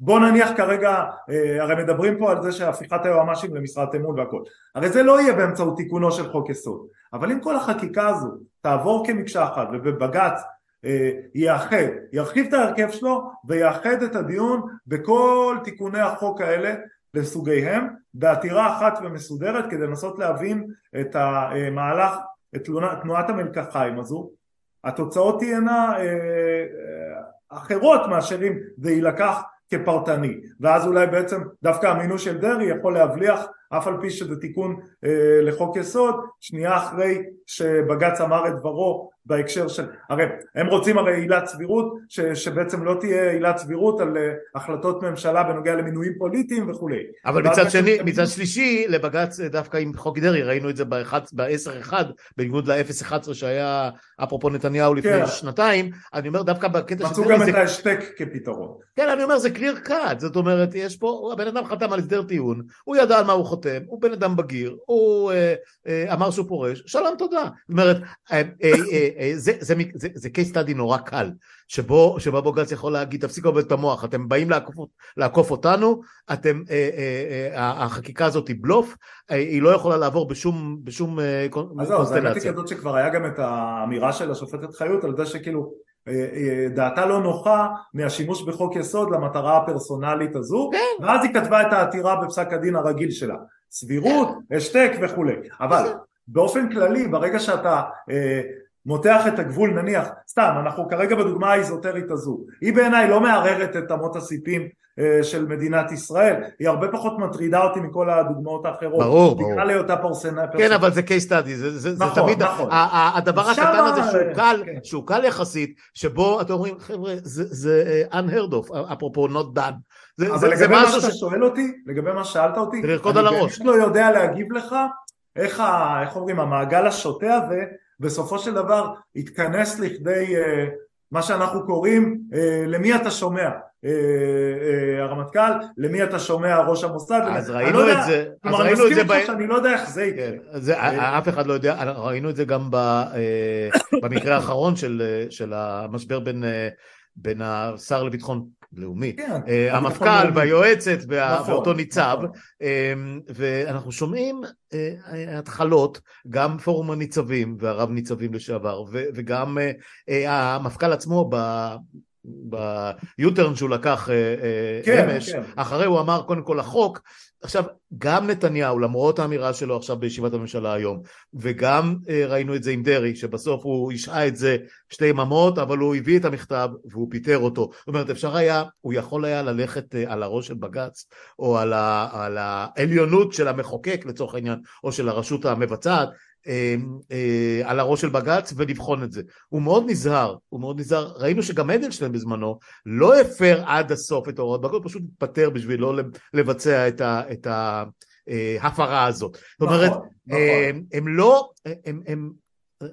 בוא נניח כרגע, אה, הרי מדברים פה על זה שהפיכת היועמ"שים למשרת אמון והכל, הרי זה לא יהיה באמצעות תיקונו של חוק יסוד, אבל אם כל החקיקה הזו תעבור כמקשה אחת ובבג"ץ אה, יאחד, ירחיב את ההרכב שלו ויאחד את הדיון בכל תיקוני החוק האלה לסוגיהם בעתירה אחת ומסודרת כדי לנסות להבין את המהלך, את תנועת המלקחיים הזו התוצאות תהיינה אה, אה, אחרות מאשר אם זה יילקח כפרטני. ואז אולי בעצם דווקא המינוי של דרעי יכול להבליח אף על פי שזה תיקון אה, לחוק יסוד שנייה אחרי שבג"ץ אמר את דברו בהקשר של, הרי הם רוצים הרי עילת סבירות ש, שבעצם לא תהיה עילת סבירות על uh, החלטות ממשלה בנוגע למינויים פוליטיים וכולי. אבל מצד שני, מצד שלישי לבג"ץ אה, דווקא עם חוק דרעי ראינו את זה ב-10-1 בניגוד ל-0-11 שהיה אפרופו נתניהו לפני כן. שנתיים, אני אומר דווקא בקטע של מצאו גם את ההשתק כפתרון. כן אני אומר זה קליר קאט, זאת אומרת יש פה, הבן אדם חתם על הסדר טיעון, הוא ידע על מה הוא חותם חותם, הוא בן אדם בגיר, הוא אה, אה, אמר שהוא פורש, שלום תודה. זאת אומרת, אה, זה, זה, זה, זה case study נורא קל, שבו, בג"ץ יכול להגיד, תפסיקו לבלבל את המוח, אתם באים לעקוף, אותנו, אתם, החקיקה הזאת היא בלוף, היא לא יכולה לעבור בשום, בשום קונסטלציה. אז זהו, אז האמת היא כזאת שכבר היה גם את האמירה של השופטת חיות על זה שכאילו דעתה לא נוחה מהשימוש בחוק יסוד למטרה הפרסונלית הזו, כן. ואז היא כתבה את העתירה בפסק הדין הרגיל שלה, סבירות, השתק וכולי, אבל באופן כללי ברגע שאתה אה, מותח את הגבול נניח, סתם אנחנו כרגע בדוגמה האיזוטרית הזו, היא בעיניי לא מערערת את אמות הסיפים אה, של מדינת ישראל, היא הרבה פחות מטרידה אותי מכל הדוגמאות האחרות, ברור, ברור. בגלל היותה פרסונה, כן, אבל זה case study, זה, זה, זה נכון, תמיד, נכון. הדבר הקטן הזה שהוא קל, כן. שהוא קל יחסית, שבו אתם אומרים, חבר'ה, זה, זה אה, unheard of, אפרופו not done. זה, אבל זה, זה לגבי מה משהו שאתה ש... שואל אותי, לגבי מה ששאלת אותי, לרקוד על הראש. אני באמת לא יודע להגיב לך איך, ה, איך אומרים, המעגל השוטה הזה בסופו של דבר התכנס לכדי אה, מה שאנחנו קוראים אה, למי אתה שומע אה, אה, הרמטכ"ל, למי אתה שומע ראש המוסד, אז ראינו לא יודע- את זה, כלומר אני ראינו מסכים איתך שאני לא יודע איך זה יקרה, כן, אה, אף אחד לא יודע, ראינו את זה גם אה, במקרה האחרון של, אה, של המשבר בין, אה, בין השר לביטחון לאומי, כן, אה, המפכ"ל. והיועצת וה- נכון, ואותו ניצב, נכון. אמ, ואנחנו שומעים אה, התחלות, גם פורום הניצבים והרב ניצבים לשעבר, וגם אה, אה, המפכ"ל עצמו ב... ביוטרן שהוא לקח אה, אה, כן, אמש, כן. אחרי הוא אמר קודם כל החוק, עכשיו גם נתניהו למרות האמירה שלו עכשיו בישיבת הממשלה היום וגם אה, ראינו את זה עם דרעי שבסוף הוא השעה את זה שתי יממות אבל הוא הביא את המכתב והוא פיטר אותו. זאת אומרת אפשר היה, הוא יכול היה ללכת על הראש של בג"ץ או על, ה, על העליונות של המחוקק לצורך העניין או של הרשות המבצעת על הראש של בג"ץ ולבחון את זה. הוא מאוד נזהר, הוא מאוד נזהר. ראינו שגם אדלשטיין בזמנו לא הפר עד הסוף את הוראות בג"ץ, הוא פשוט התפטר בשביל לא לבצע את ה- את ההפרה הזאת. זאת אומרת, נכון, אה, נכון. הם לא, הם, הם,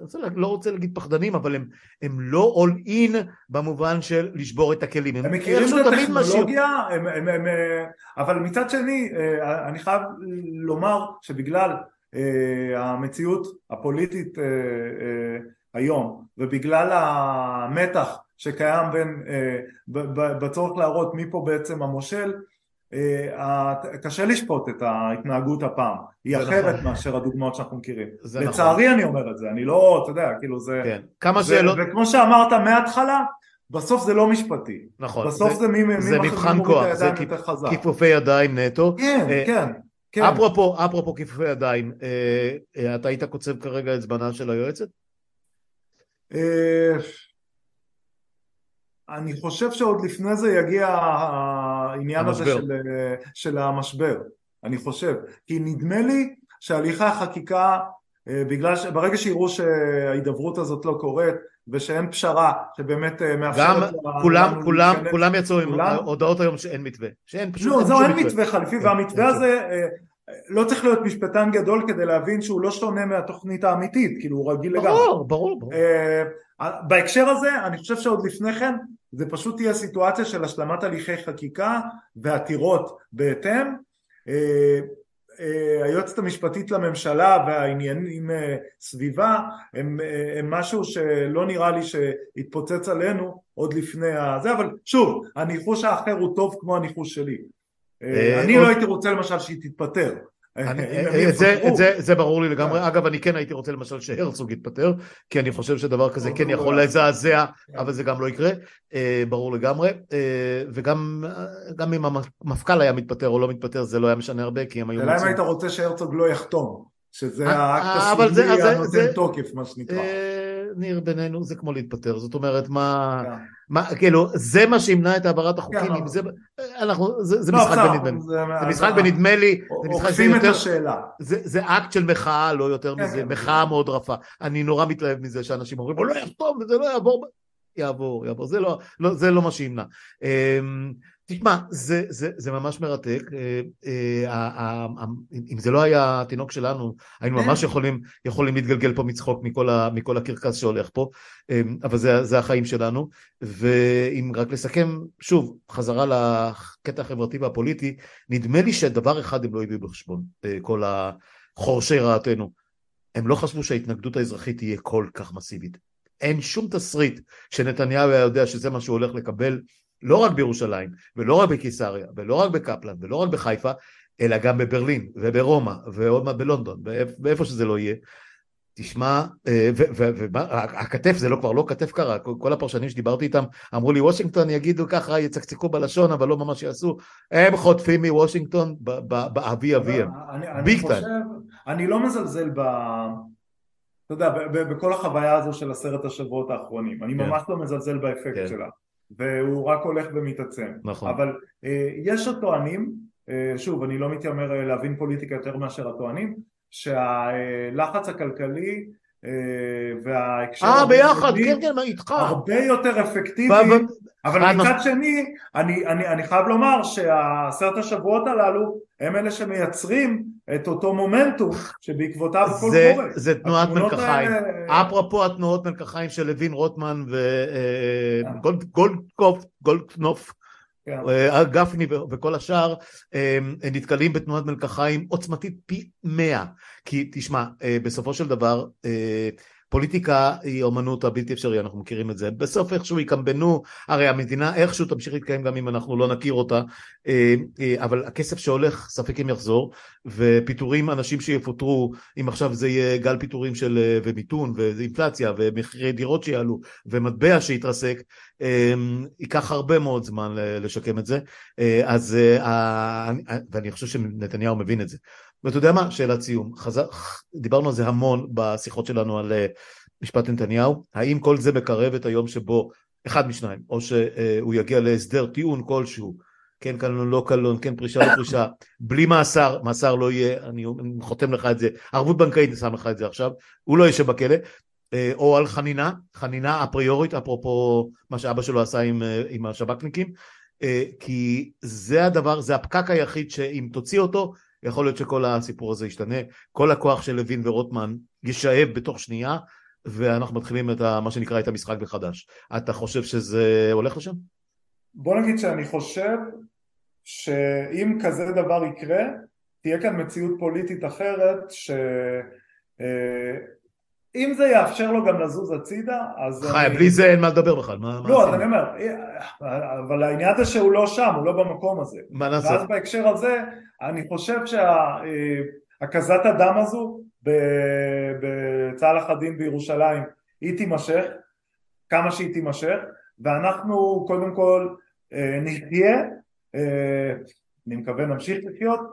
רוצה לא רוצה להגיד פחדנים, אבל הם, הם לא all in במובן של לשבור את הכלים. הם מכירים איכשהו את הטכנולוגיה, הם, הם, הם, אה, אבל מצד שני, אה, אני חייב לומר שבגלל אה, המציאות הפוליטית אה, אה, היום, ובגלל המתח שקיים בין, אה, בצורך להראות מי פה בעצם המושל, אה, קשה לשפוט את ההתנהגות הפעם, היא זה אחרת נכון. מאשר הדוגמאות שאנחנו מכירים. זה נכון. לצערי אני אומר את זה, אני לא, אתה יודע, כאילו זה... כן. כמה זה- שאלות, וכמו שאמרת מההתחלה, בסוף זה לא משפטי. נכון. בסוף זה מי מי זה מבחן כוח, זה כיפ-. כיפופי ידיים נטו. כן, אה, כן, כן. אפרופו, אפרופו כיפופי ידיים, אה, אה, אתה היית קוצב כרגע את זמנה של היועצת? אה, אני חושב שעוד לפני זה יגיע העניין הזה המשבר. של, אה, של המשבר, אני חושב. כי נדמה לי שהליכי החקיקה, אה, בגלל שברגע שיראו שההידברות הזאת לא קורית ושאין פשרה שבאמת אה, גם מאפשרת כולם, לנו כולם, להיכנס- כולם יצאו עם כולם? הודעות היום שאין מתווה. שאין פשוט, לא, זהו, אין מתווה חליפי, כן, והמתווה אין הזה אה, לא צריך להיות משפטן גדול כדי להבין שהוא לא שונה מהתוכנית האמיתית, כאילו הוא רגיל לגמרי. ברור, ברור, ברור. אה, בהקשר הזה, אני חושב שעוד לפני כן, זה פשוט תהיה סיטואציה של השלמת הליכי חקיקה ועתירות בהתאם. אה, היועצת המשפטית לממשלה והעניינים אה, סביבה הם, אה, הם משהו שלא נראה לי שיתפוצץ עלינו עוד לפני הזה, אבל שוב, הניחוש האחר הוא טוב כמו הניחוש שלי. אני לא הייתי רוצה למשל שהיא תתפטר. הם אה, את זה- ברור לי לגמרי, אגב אני כן הייתי רוצה למשל שהרצוג יתפטר, כי אני חושב שדבר כזה כן. יכול לזעזע, כן. אבל זה גם לא יקרה, אה, ברור לגמרי, אה, וגם אה, גם אם המפכ"ל היה מתפטר או לא מתפטר זה לא היה משנה הרבה, כי הם היו השאלה אם היית רוצה שהרצוג לא יחתום, שזה אה, האקט זה- הנותן תוקף, מה שנקרא. אה, ניר בינינו זה כמו להתפטר, זאת אומרת מה, כן. מה כאילו זה מה שימנע את העברת החוקים, כן, זה, אנחנו, זה זה לא, משחק בסדר, בנדמה לי, זה- זה משחק בנדמה לי, זה משחק עוקפים את השאלה. זה, זה אקט של מחאה, לא יותר כן, מזה, כן. מחאה מאוד רפה. אני נורא מתלהב מזה שאנשים אומרים, הוא לא יחתום וזה לא יעבור. יעבור, יעבור, זה לא, לא, זה לא מה שימנע. תשמע, זה, זה, זה ממש מרתק, אה, אה, אם זה לא היה התינוק שלנו, היינו ממש יכולים, יכולים להתגלגל פה מצחוק מכל, ה, מכל הקרקס שהולך פה, אבל זה, זה החיים שלנו, ואם רק לסכם, שוב, חזרה לקטע החברתי והפוליטי, נדמה לי שדבר אחד הם לא הביאו בחשבון, אה, כל החורשי רעתנו, הם לא חשבו שההתנגדות האזרחית תהיה כל כך מסיבית. אין שום תסריט שנתניהו היה יודע שזה מה שהוא הולך לקבל לא רק בירושלים, ולא רק בקיסריה, ולא רק בקפלן, ולא רק בחיפה, אלא גם בברלין, וברומא, ועוד מעט בלונדון, ואיפה שזה לא יהיה. תשמע, אה, והכתף זה לא כבר לא כתף קרה, כל הפרשנים שדיברתי איתם אמרו לי וושינגטון יגידו ככה, יצקצקו בלשון, אבל לא ממש יעשו, הם חוטפים מוושינגטון באבי אביהם, ביג טיים. אני לא מזלזל ב... אתה יודע, בכל החוויה הזו של עשרת השבועות האחרונים, אני כן. ממש לא מזלזל באפקט כן. שלה. והוא רק הולך ומתעצם. נכון. אבל אה, יש הטוענים, אה, שוב אני לא מתיימר אה, להבין פוליטיקה יותר מאשר הטוענים, שהלחץ הכלכלי אה, וההקשר... אה ביחד, כן כן, איתך? הרבה יותר אפקטיבי, אבל מצד שני, אני, אני, אני חייב לומר שהעשרת השבועות הללו הם אלה שמייצרים את אותו מומנטום שבעקבותיו הכל קורה. זה תנועת מלקחיים. האלה... אפרופו התנועות מלקחיים של לוין רוטמן וגולדקנופ, כן. אה, גפני וכל השאר נתקלים בתנועת מלקחיים עוצמתית פי מאה כי תשמע אה, בסופו של דבר פוליטיקה היא אומנות הבלתי אפשרי, אנחנו מכירים את זה. בסוף איכשהו יקמבנו, הרי המדינה איכשהו תמשיך להתקיים גם אם אנחנו לא נכיר אותה, אה, אה, אבל הכסף שהולך, ספק אם יחזור, ופיטורים, אנשים שיפוטרו, אם עכשיו זה יהיה גל פיטורים של אה, ומיתון, ואינפלציה, ומחירי דירות שיעלו, ומטבע שיתרסק, ייקח הרבה מאוד זמן לשקם את זה, אז, ואני חושב שנתניהו מבין את זה. ואתה יודע מה? שאלת סיום. חזר, דיברנו על זה המון בשיחות שלנו על uh, משפט נתניהו. האם כל זה מקרב את היום שבו, אחד משניים, או שהוא uh, יגיע להסדר טיעון כלשהו, כן קלון, לא קלון, כן פרישה, לא פרישה, בלי מאסר, מאסר לא יהיה, אני חותם לך את זה, ערבות בנקאית, שם לך את זה עכשיו, הוא לא ישב בכלא, אה, או על חנינה, חנינה אפריורית, אפרופו מה שאבא שלו עשה עם, עם השב"כניקים, כי זה הדבר, זה הפקק היחיד שאם תוציא אותו, יכול להיות שכל הסיפור הזה ישתנה, כל הכוח של לוין ורוטמן יישאב בתוך שנייה, ואנחנו מתחילים את ה, מה שנקרא את המשחק מחדש. אתה חושב שזה הולך לשם? בוא נגיד שאני חושב שאם כזה דבר יקרה, תהיה כאן מציאות פוליטית אחרת, ש... אה, אם זה יאפשר לו גם לזוז הצידה, אז... חי, בלי זה אין מה לדבר בכלל, מה... לא, אז אני אומר, אבל העניין זה שהוא לא שם, הוא לא במקום הזה. מה נעשה? ואז בהקשר הזה, אני חושב שהקזת הדם הזו בצלאח א-דין בירושלים, היא תימשך, כמה שהיא תימשך, ואנחנו קודם כל אה, נחיה, אה, אני מקווה נמשיך לחיות, אה,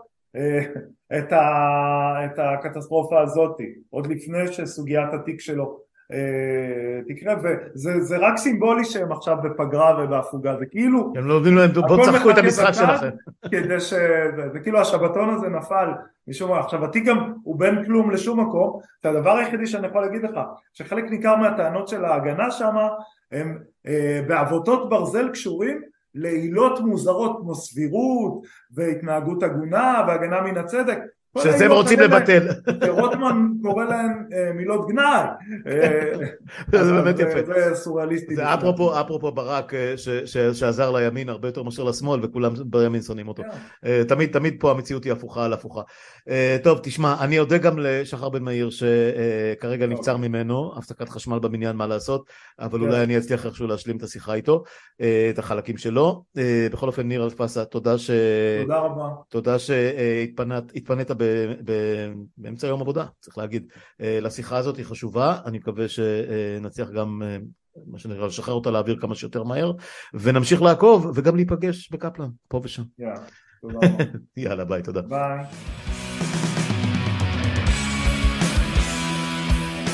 את, ה, את הקטסטרופה הזאת עוד לפני שסוגיית התיק שלו אה, תקרה וזה רק סימבולי שהם עכשיו בפגרה ובהפוגה זה כאילו הם לא יודעים להם בואו תשחקו את המשחק שלכם. כדי ש... זה כאילו השבתון הזה נפל משום מה. עכשיו התיק גם הוא בין כלום לשום מקום. הדבר היחידי שאני יכול להגיד לך שחלק ניכר מהטענות של ההגנה שם הם אה, בעבותות ברזל קשורים לעילות מוזרות כמו סבירות והתנהגות הגונה והגנה מן הצדק שזה הם רוצים לבטל. רוטמן קורא להם אה, מילות גנאי. אה, זה באמת יפה. זה סוריאליסטי. זה אפרופו, ברק אה, שעזר לימין הרבה יותר מאשר לשמאל וכולם בימין שונאים אותו. כן. תמיד תמיד פה המציאות היא הפוכה על הפוכה. טוב תשמע אני אודה גם לשחר בן מאיר שכרגע נבצר ממנו הפסקת חשמל בבניין מה לעשות אבל כן. אולי אני אצליח איכשהו להשלים את השיחה איתו את החלקים שלו. בכל אופן ניר אלפסה תודה ש... תודה רבה. תודה שהתפנית באמצע יום עבודה, צריך להגיד. אה, לשיחה הזאת היא חשובה, אני מקווה שנצליח גם, אה, מה שנקרא, לשחרר אותה לאוויר כמה שיותר מהר, ונמשיך לעקוב וגם להיפגש בקפלן, פה ושם. יאללה, ביי, תודה. ביי.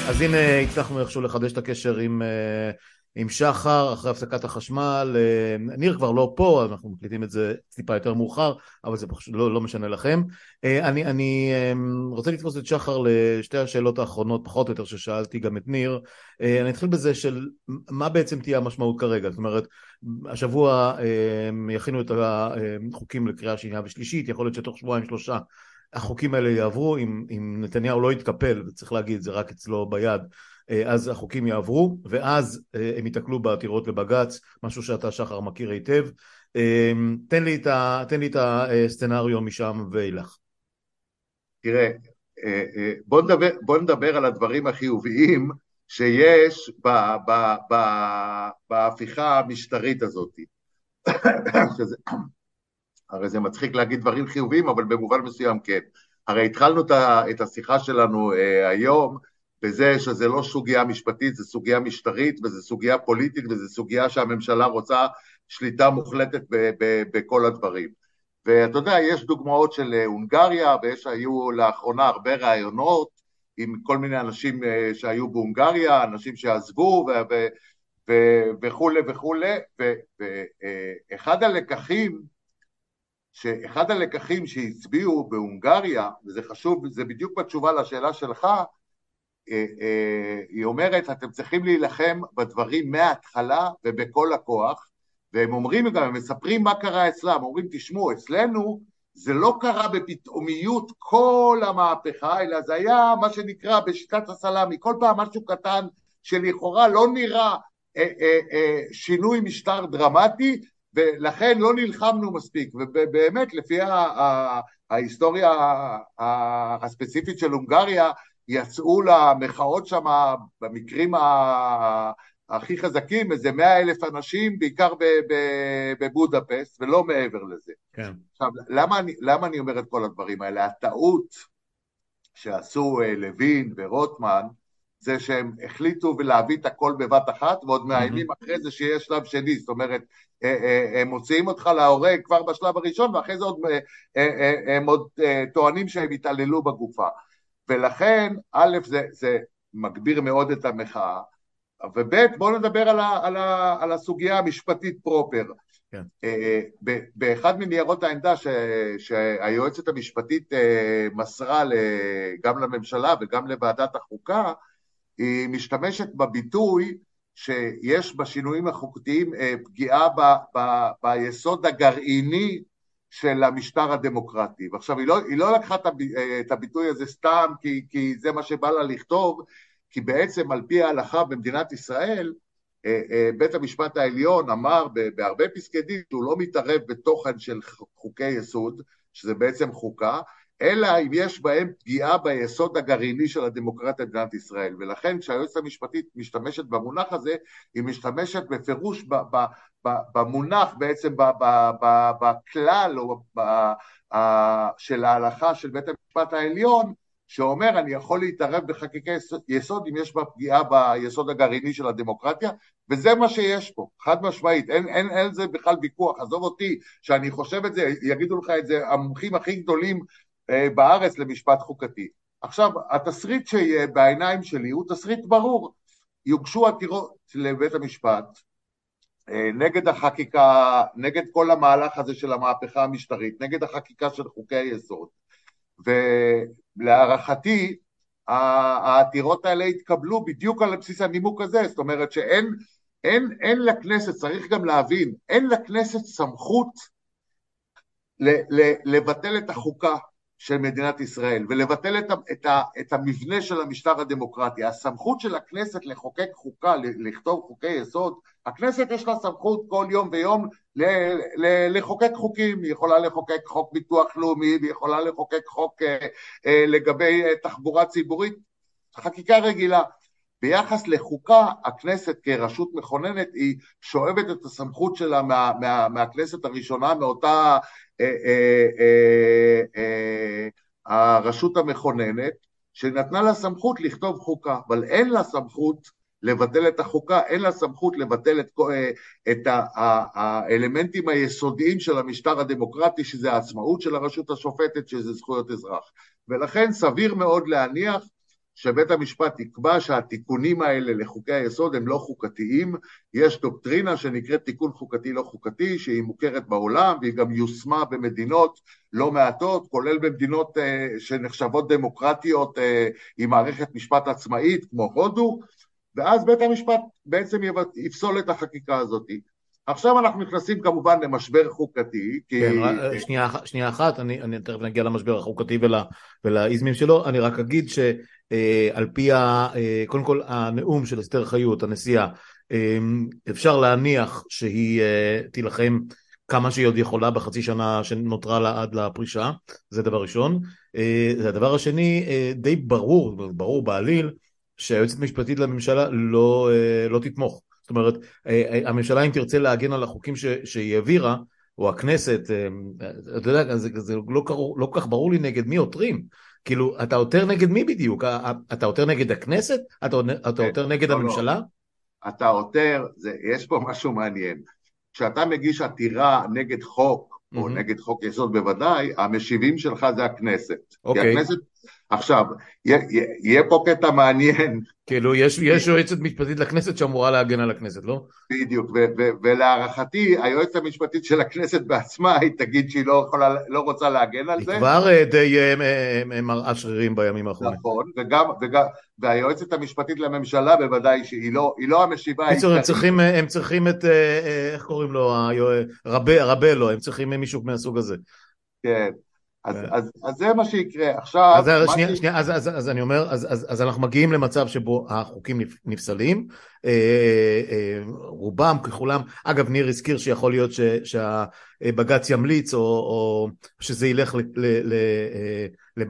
אז הנה הצלחנו איכשהו לחדש את הקשר עם... עם שחר אחרי הפסקת החשמל, אה, ניר כבר לא פה, אנחנו מקליטים את זה טיפה יותר מאוחר, אבל זה פשוט לא, לא משנה לכם. אה, אני, אני אמ, רוצה לתפוס את שחר לשתי השאלות האחרונות, פחות או יותר, ששאלתי גם את ניר. אה, אני אתחיל בזה של מה בעצם תהיה המשמעות כרגע, זאת אומרת, השבוע יכינו את החוקים לקריאה שנייה ושלישית, יכול להיות שתוך שבועיים שלושה החוקים האלה יעברו, אם, אם נתניהו לא יתקפל, וצריך להגיד, זה רק אצלו ביד, אה, אז החוקים יעברו, ואז אה, הם ייתקלו בעתירות לבג"ץ, משהו שאתה שחר מכיר היטב. אה, תן לי את, ה, תן לי את הסצנריו משם ואילך. תראה, בוא נדבר, בוא נדבר על הדברים החיוביים שיש ב, ב, ב, בהפיכה המשטרית הזאת. שזה, הרי זה מצחיק להגיד דברים חיוביים, אבל במובן מסוים כן. הרי התחלנו את השיחה שלנו היום בזה שזה לא סוגיה משפטית, זה סוגיה משטרית וזו סוגיה פוליטית וזו סוגיה שהממשלה רוצה שליטה מוחלטת ב- ב- בכל הדברים. ואתה יודע, יש דוגמאות של אה, הונגריה ויש, היו לאחרונה הרבה ראיונות עם כל מיני אנשים אה, שהיו בהונגריה, אנשים שעזבו ו- ו- ו- וכולי וכולי, ואחד הלקחים שאחד הלקחים שהצביעו בהונגריה, וזה חשוב, זה בדיוק בתשובה לשאלה שלך, אה, אה, היא אומרת, אתם צריכים להילחם בדברים מההתחלה ובכל הכוח, והם אומרים גם, הם מספרים מה קרה אצלם, אומרים, תשמעו, אצלנו זה לא קרה בפתאומיות כל המהפכה, אלא זה היה מה שנקרא בשיטת הסלאמי, כל פעם משהו קטן שלכאורה לא נראה אה, אה, אה, שינוי משטר דרמטי, ולכן לא נלחמנו מספיק, ובאמת לפי ההיסטוריה הספציפית של הונגריה, יצאו למחאות שם במקרים הכי חזקים, איזה מאה אלף אנשים, בעיקר בבודפסט, ולא מעבר לזה. כן. עכשיו, למה אני, למה אני אומר את כל הדברים האלה? הטעות שעשו אה, לוין ורוטמן, זה שהם החליטו להביא את הכל בבת אחת, ועוד מאיימים mm-hmm. אחרי זה שיש שלב שני, זאת אומרת, אה, אה, הם מוציאים אותך להורג כבר בשלב הראשון, ואחרי זה עוד, הם עוד טוענים שהם התעללו בגופה. ולכן, א', זה, זה מגביר מאוד את המחאה, וב', בואו נדבר על, ה, על, ה, על הסוגיה המשפטית פרופר. כן. אה, באחד מניירות העמדה ש, שהיועצת המשפטית אה, מסרה גם לממשלה וגם לוועדת החוקה, היא משתמשת בביטוי שיש בשינויים החוקתיים אה, פגיעה ב, ב, ביסוד הגרעיני של המשטר הדמוקרטי. ועכשיו, היא לא, היא לא לקחה את הביטוי הזה סתם כי, כי זה מה שבא לה לכתוב, כי בעצם על פי ההלכה במדינת ישראל, אה, אה, בית המשפט העליון אמר בהרבה פסקי דין שהוא לא מתערב בתוכן של חוקי יסוד, שזה בעצם חוקה, אלא אם יש בהם פגיעה ביסוד הגרעיני של הדמוקרטיה במדינת ישראל. ולכן כשהיועצת המשפטית משתמשת במונח הזה, היא משתמשת בפירוש במונח בעצם בכלל או של ההלכה של בית המשפט העליון, שאומר אני יכול להתערב בחקיקי יסוד אם יש בה פגיעה ביסוד הגרעיני של הדמוקרטיה וזה מה שיש פה, חד משמעית, אין, אין, אין זה בכלל ויכוח, עזוב אותי שאני חושב את זה, יגידו לך את זה המומחים הכי גדולים בארץ למשפט חוקתי. עכשיו, התסריט שיהיה בעיניים שלי הוא תסריט ברור, יוגשו עתירות לבית המשפט אה, נגד החקיקה, נגד כל המהלך הזה של המהפכה המשטרית, נגד החקיקה של חוקי היסוד, ולהערכתי העתירות האלה התקבלו בדיוק על בסיס הנימוק הזה, זאת אומרת שאין אין, אין לכנסת, צריך גם להבין, אין לכנסת סמכות לבטל את החוקה של מדינת ישראל ולבטל את, את, את המבנה של המשטר הדמוקרטי. הסמכות של הכנסת לחוקק חוקה, לכתוב חוקי יסוד, הכנסת יש לה סמכות כל יום ויום ל, ל, לחוקק חוקים, היא יכולה לחוקק חוק ביטוח לאומי, היא יכולה לחוקק חוק אה, אה, לגבי אה, תחבורה ציבורית, חקיקה רגילה. ביחס לחוקה, הכנסת כרשות מכוננת היא שואבת את הסמכות שלה מה, מה, מהכנסת הראשונה, מאותה הרשות המכוננת, שנתנה לה סמכות לכתוב חוקה, אבל אין לה סמכות לבטל את החוקה, אין לה סמכות לבטל את, את האלמנטים היסודיים של המשטר הדמוקרטי, שזה העצמאות של הרשות השופטת, שזה זכויות אזרח. ולכן סביר מאוד להניח שבית המשפט יקבע שהתיקונים האלה לחוקי היסוד הם לא חוקתיים, יש דוקטרינה שנקראת תיקון חוקתי לא חוקתי, שהיא מוכרת בעולם והיא גם יושמה במדינות לא מעטות, כולל במדינות uh, שנחשבות דמוקרטיות uh, עם מערכת משפט עצמאית כמו הודו, ואז בית המשפט בעצם יפסול את החקיקה הזאת. עכשיו אנחנו נכנסים כמובן למשבר חוקתי, כי... כן, אה, שנייה, שנייה אחת, אני, אני תכף נגיע למשבר החוקתי ול, ולאיזמים שלו, אני רק אגיד שעל פי, ה, קודם כל הנאום של אסתר חיות, הנשיאה, אפשר להניח שהיא תילחם כמה שהיא עוד יכולה בחצי שנה שנותרה לה עד לפרישה, זה דבר ראשון. הדבר השני, די ברור, ברור בעליל, שהיועצת המשפטית לממשלה לא, לא תתמוך. זאת אומרת, הממשלה אם תרצה להגן על החוקים ש, שהיא העבירה, או הכנסת, אתה יודע, זה, זה לא, לא כך ברור לי נגד מי עותרים. כאילו, אתה עותר נגד מי בדיוק? אתה עותר נגד הכנסת? אתה, אתה עותר נגד לא, לא. הממשלה? אתה עותר, זה, יש פה משהו מעניין. כשאתה מגיש עתירה נגד חוק, mm-hmm. או נגד חוק יסוד בוודאי, המשיבים שלך זה הכנסת. אוקיי. כי הכנסת עכשיו, יהיה פה קטע מעניין. כאילו, יש, יש יועצת משפטית לכנסת שאמורה להגן על הכנסת, לא? בדיוק, ולהערכתי, היועצת המשפטית של הכנסת בעצמה, היא תגיד שהיא לא, יכולה, לא רוצה להגן על זה. היא כבר אה, די אה, אה, מראה שרירים בימים האחרונים. נכון, וגם, וגם, והיועצת המשפטית לממשלה בוודאי שהיא לא, לא המשיבה. בקיצור, הם צריכים, הם צריכים את, איך קוראים לו, רבלו, הם צריכים מישהו מהסוג הזה. כן. אז, כן. אז, אז זה מה שיקרה. עכשיו... אז, שנייה, ש... שנייה, אז, אז, אז אני אומר, אז, אז, אז אנחנו מגיעים למצב שבו החוקים נפסלים, אה, אה, רובם ככולם, אגב ניר הזכיר שיכול להיות ש, שהבג"ץ ימליץ או, או שזה ילך ל... ל, ל, ל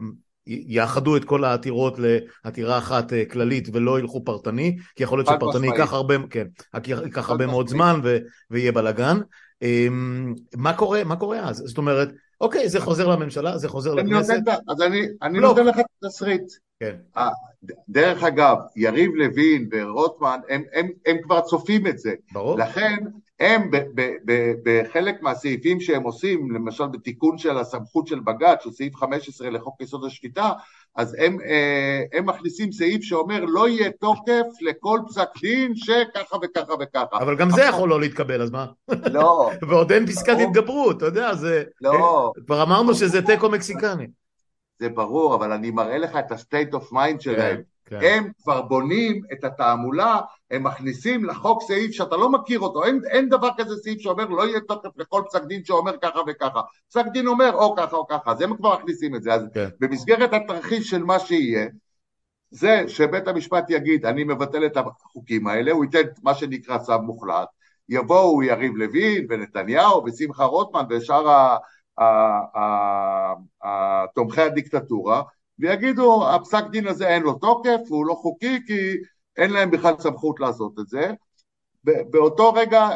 יאחדו את כל העתירות לעתירה אחת אה, כללית ולא ילכו פרטני, כי יכול להיות שפרטני ייקח הרבה, כן, ייקח הרבה מאוד זמן ו, ויהיה בלאגן. אמ, מה קורה, מה קורה אז? זאת אומרת, אוקיי, זה חוזר לממשלה, זה חוזר לכנסת. נותן, אז אני, אני. נותן לך את התסריט. כן. דרך אגב, יריב לוין ורוטמן, הם, הם, הם כבר צופים את זה. ברור. לכן, הם ב, ב, ב, בחלק מהסעיפים שהם עושים, למשל בתיקון של הסמכות של בג"ץ, של סעיף 15 לחוק יסוד השפיטה, אז הם, אה, הם מכניסים סעיף שאומר לא יהיה תוקף לכל פסק דין שככה וככה וככה. אבל גם זה יכול לא להתקבל, אז מה? לא. ועוד אין פסקת התגברות, אתה יודע, זה... לא. כבר אמרנו שזה תיקו מקסיקני. זה ברור, אבל אני מראה לך את ה-state of mind שלהם. כן. הם כבר בונים את התעמולה, הם מכניסים לחוק סעיף שאתה לא מכיר אותו, אין, אין דבר כזה סעיף שאומר לא יהיה תוקף לכל פסק דין שאומר ככה וככה, פסק דין אומר או ככה או ככה, אז הם כבר מכניסים את זה, אז כן. במסגרת התרחיש של מה שיהיה, זה שבית המשפט יגיד אני מבטל את החוקים האלה, הוא ייתן מה שנקרא צו מוחלט, יבואו יריב לוין ונתניהו ושמחה רוטמן ושאר תומכי הדיקטטורה ויגידו הפסק דין הזה אין לו תוקף, הוא לא חוקי כי אין להם בכלל סמכות לעשות את זה. באותו רגע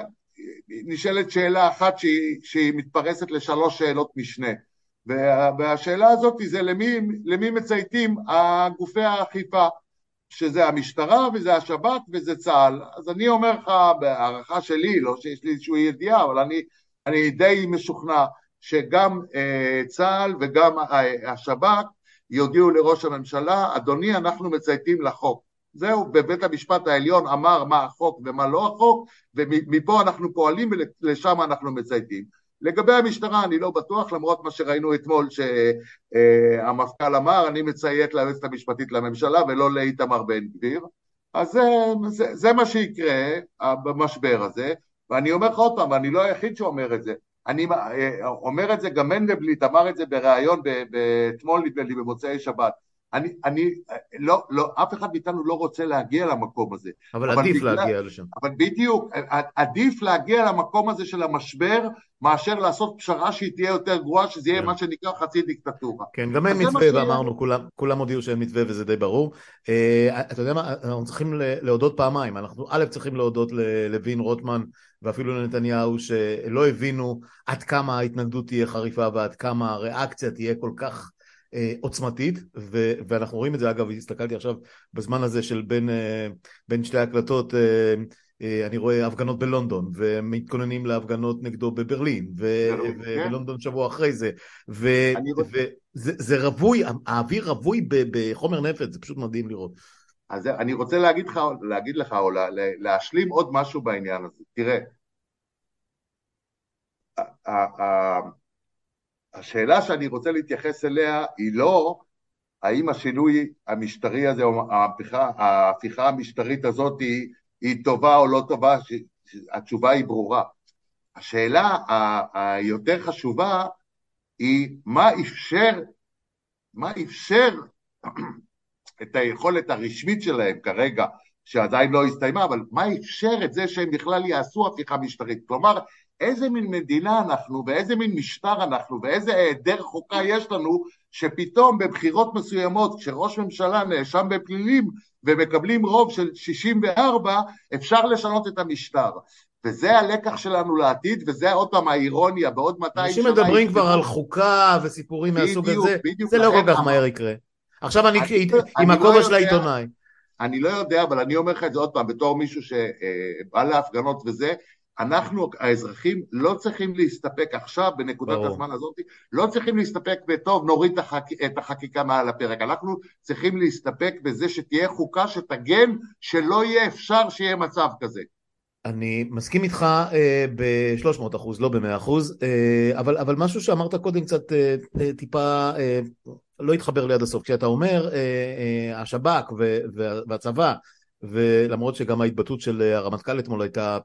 נשאלת שאלה אחת שהיא, שהיא מתפרסת לשלוש שאלות משנה. והשאלה הזאת זה למי, למי מצייתים גופי האכיפה? שזה המשטרה וזה השב"כ וזה צה"ל. אז אני אומר לך בהערכה שלי, לא שיש לי איזושהי ידיעה אבל אני, אני די משוכנע שגם אה, צה"ל וגם אה, השב"כ יודיעו לראש הממשלה, אדוני אנחנו מצייתים לחוק. זהו, בבית המשפט העליון אמר מה החוק ומה לא החוק, ומפה אנחנו פועלים ולשם אנחנו מצייתים. לגבי המשטרה אני לא בטוח, למרות מה שראינו אתמול שהמפכ"ל אמר, אני מציית ליועצת המשפטית לממשלה ולא לאיתמר בן גביר. אז זה, זה, זה מה שיקרה במשבר הזה, ואני אומר לך עוד פעם, ואני לא היחיד שאומר את זה, אני אה, אומר את זה, גם מנדלבליט אמר את זה בריאיון אתמול נדמה לי במוצאי שבת. אני, אני, לא, לא, אף אחד מאיתנו לא רוצה להגיע למקום הזה. אבל, אבל עדיף בגלל, להגיע לשם. אבל בדיוק, עדיף להגיע למקום הזה של המשבר, מאשר לעשות פשרה שהיא תהיה יותר גרועה, שזה יהיה כן. מה שנקרא חצי דיקטטורה. כן, גם אין מתווה, ואמרנו, כולם, כולם הודיעו שאין מתווה וזה די ברור. Uh, אתה יודע מה, אנחנו צריכים להודות פעמיים. אנחנו א', צריכים להודות ללוין רוטמן, ואפילו לנתניהו, שלא הבינו עד כמה ההתנגדות תהיה חריפה ועד כמה הריאקציה תהיה כל כך... אה, עוצמתית, ו- ואנחנו רואים את זה, אגב, הסתכלתי עכשיו בזמן הזה של בין, אה, בין שתי הקלטות, אה, אני רואה הפגנות בלונדון, ומתכוננים להפגנות נגדו בברלין, כן. ובלונדון שבוע אחרי זה, וזה רווי, האוויר רווי בחומר נפץ, זה פשוט מדהים לראות. אז אני רוצה להגיד לך, להגיד לך או להשלים עוד משהו בעניין הזה. תראה, השאלה שאני רוצה להתייחס אליה היא לא האם השינוי המשטרי הזה או ההפיכה, ההפיכה המשטרית הזאת היא, היא טובה או לא טובה, התשובה היא ברורה. השאלה היותר חשובה היא מה אפשר, מה אפשר את היכולת הרשמית שלהם כרגע, שעדיין לא הסתיימה, אבל מה אפשר את זה שהם בכלל יעשו הפיכה משטרית? כלומר, איזה מין מדינה אנחנו ואיזה מין משטר אנחנו ואיזה היעדר חוקה יש לנו שפתאום בבחירות מסוימות כשראש ממשלה נאשם בפלילים ומקבלים רוב של 64 אפשר לשנות את המשטר. וזה הלקח שלנו לעתיד וזה עוד פעם האירוניה בעוד 200 שנה אנשים מדברים כבר על חוקה וסיפורים מהסוג הזה. זה לא כל כך מהר יקרה. עכשיו אני עם הכובע לא של העיתונאי. אני לא יודע, אבל אני אומר לך את זה עוד פעם, בתור מישהו שבא להפגנות וזה, אנחנו האזרחים לא צריכים להסתפק עכשיו בנקודת ברור. הזמן הזאת, לא צריכים להסתפק בטוב נוריד את החקיקה מעל הפרק, אנחנו צריכים להסתפק בזה שתהיה חוקה שתגן שלא יהיה אפשר שיהיה מצב כזה. אני מסכים איתך אה, ב-300 אחוז, לא ב-100 אחוז, אה, אבל, אבל משהו שאמרת קודם קצת אה, אה טיפה אה, לא התחבר לי עד הסוף. כשאתה אומר אה, אה, השב"כ והצבא, ולמרות שגם ההתבטאות של הרמטכ"ל אתמול הייתה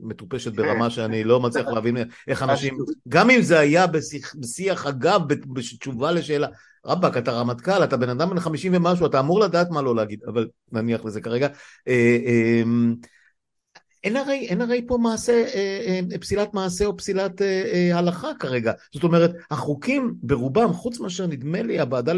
מטופשת כן. ברמה שאני לא מצליח להבין איך אנשים, גם אם זה היה בשיח, בשיח אגב, בתשובה לשאלה, רבאק, אתה רמטכ"ל, אתה בן אדם בן חמישים ומשהו, אתה אמור לדעת מה לא להגיד, אבל נניח לזה כרגע. אה, אין הרי, אין הרי פה מעשה, אה, אה, פסילת מעשה או פסילת אה, הלכה כרגע. זאת אומרת, החוקים ברובם, חוץ מאשר נדמה לי הוועדה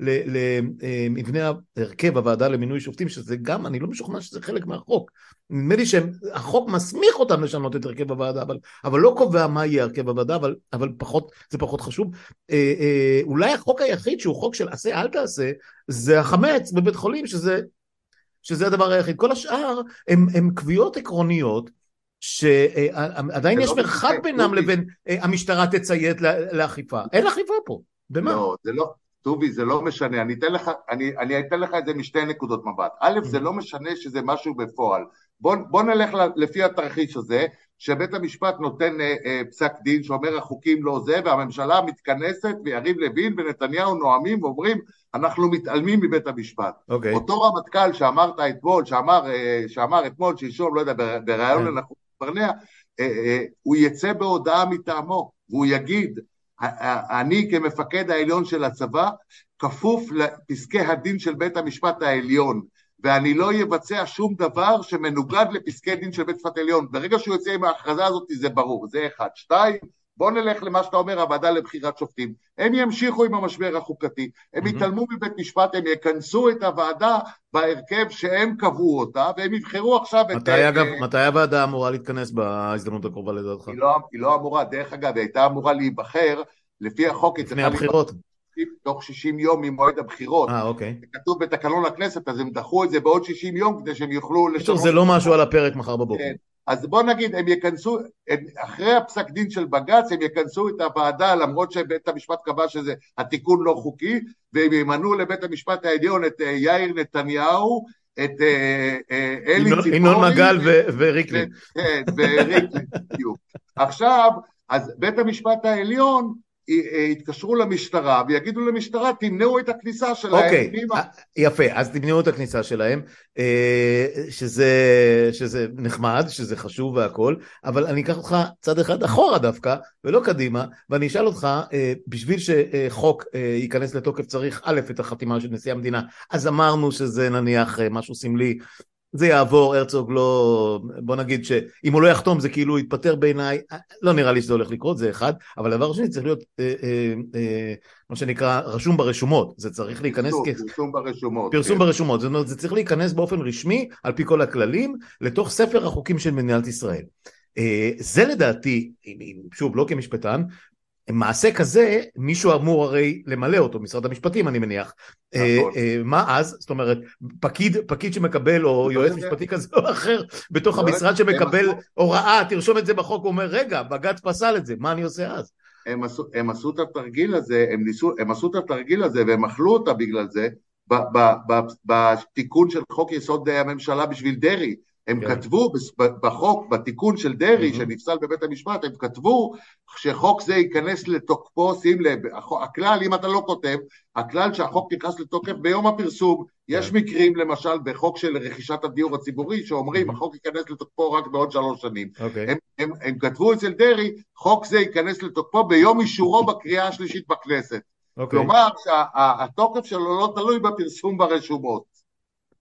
למבנה ההרכב, הוועדה למינוי שופטים, שזה גם, אני לא משוכנע שזה חלק מהחוק. נדמה לי שהחוק מסמיך אותם לשנות את הרכב הוועדה, אבל, אבל לא קובע מה יהיה הרכב הוועדה, אבל, אבל פחות, זה פחות חשוב. אה, אה, אולי החוק היחיד שהוא חוק של עשה אל תעשה, זה החמץ בבית חולים, שזה שזה הדבר היחיד. כל השאר הם, הם קביעות עקרוניות שעדיין יש לא מרחק בינם לבין אה, המשטרה תציית לאכיפה. אין אכיפה פה. במה? לא, זה לא, טובי, זה לא משנה. אני אתן לך, אני, אני אתן לך את זה משתי נקודות מבט. א', זה לא משנה שזה משהו בפועל. בוא, בוא נלך לפי התרחיש הזה, שבית המשפט נותן אה, אה, פסק דין שאומר החוקים לא זה, והממשלה מתכנסת ויריב לוין ונתניהו נואמים ואומרים אנחנו מתעלמים מבית המשפט. Okay. אוקיי. אותו רמטכ"ל שאמרת אתמול, שאמר, אה, שאמר אתמול, שלשום, לא יודע, בריאיון okay. כן. לנחום ברנע, אה, אה, הוא יצא בהודעה מטעמו, והוא יגיד, אני כמפקד העליון של הצבא, כפוף לפסקי הדין של בית המשפט העליון. ואני לא אבצע שום דבר שמנוגד לפסקי דין של בית משפט עליון. ברגע שהוא יוצא עם ההכרזה הזאת זה ברור, זה אחד. שתיים, בוא נלך למה שאתה אומר, הוועדה לבחירת שופטים. הם ימשיכו עם המשבר החוקתי, הם mm-hmm. יתעלמו מבית משפט, הם יכנסו את הוועדה בהרכב שהם קבעו אותה, והם יבחרו עכשיו את... מתי, אגב, uh, מתי הוועדה אמורה להתכנס בהזדמנות הקרובה לדעתך? היא לא, היא לא אמורה, דרך אגב, היא הייתה אמורה להיבחר, לפי החוק, לפני הבחירות. תוך 60 יום ממועד הבחירות. אה, אוקיי. זה כתוב בתקנון הכנסת, אז הם דחו את זה בעוד 60 יום כדי שהם יוכלו לשנות... זה לא משהו על הפרק מחר בבוקר. כן. אז בוא נגיד, הם יכנסו, הם, אחרי הפסק דין של בג"ץ, הם יכנסו את הוועדה, למרות שבית המשפט קבע שזה התיקון לא חוקי, והם ימנו לבית המשפט העליון את uh, יאיר נתניהו, את uh, uh, אלי ציפורי. ינון מגל וריקלין. כן, וריקלין, בדיוק. עכשיו, אז בית המשפט העליון אה, יתקשרו למשטרה ויגידו למשטרה תמנעו את הכניסה שלהם. אוקיי, okay, אה, יפה, אז תמנעו את הכניסה שלהם, אה, שזה, שזה נחמד, שזה חשוב והכל, אבל אני אקח אותך צד אחד אחורה דווקא, ולא קדימה, ואני אשאל אותך, בשביל שחוק ייכנס לתוקף צריך א', את החתימה של נשיא המדינה, אז אמרנו שזה נניח משהו סמלי, זה יעבור, הרצוג לא, בוא נגיד שאם הוא לא יחתום זה כאילו יתפטר בעיניי, לא נראה לי שזה הולך לקרות, זה אחד, אבל הדבר השני צריך להיות אה, אה, אה, מה שנקרא רשום ברשומות, זה צריך להיכנס... פרסום, כ... פרסום ברשומות. פרסום כן. ברשומות, זאת אומרת זה צריך להיכנס באופן רשמי, על פי כל הכללים, לתוך ספר החוקים של מדינת ישראל. זה לדעתי, שוב לא כמשפטן, מעשה כזה, מישהו אמור הרי למלא אותו, משרד המשפטים אני מניח. נכון. מה אז? זאת אומרת, פקיד, פקיד שמקבל, או לא יועץ משפטי כזה או אחר, בתוך לא המשרד שמקבל הוראה, תרשום את זה בחוק, הוא אומר, רגע, בג"ץ פסל את זה, מה אני עושה אז? הם עשו, הם עשו את התרגיל הזה, הם, ניסו, הם עשו את התרגיל הזה והם אכלו אותה בגלל זה בתיקון של חוק יסוד הממשלה בשביל דרעי. הם כן. כתבו בחוק, בתיקון של דרעי mm-hmm. שנפסל בבית המשפט, הם כתבו שחוק זה ייכנס לתוקפו, שים לב, הכלל, אם אתה לא כותב, הכלל שהחוק נכנס לתוקף ביום הפרסום, כן. יש מקרים למשל בחוק של רכישת הדיור הציבורי שאומרים mm-hmm. החוק ייכנס לתוקפו רק בעוד שלוש שנים. Okay. אוקיי. הם, הם, הם כתבו אצל דרעי, חוק זה ייכנס לתוקפו ביום אישורו בקריאה השלישית בכנסת. Okay. אוקיי. כלומר שהתוקף שלו לא תלוי בפרסום ברשומות.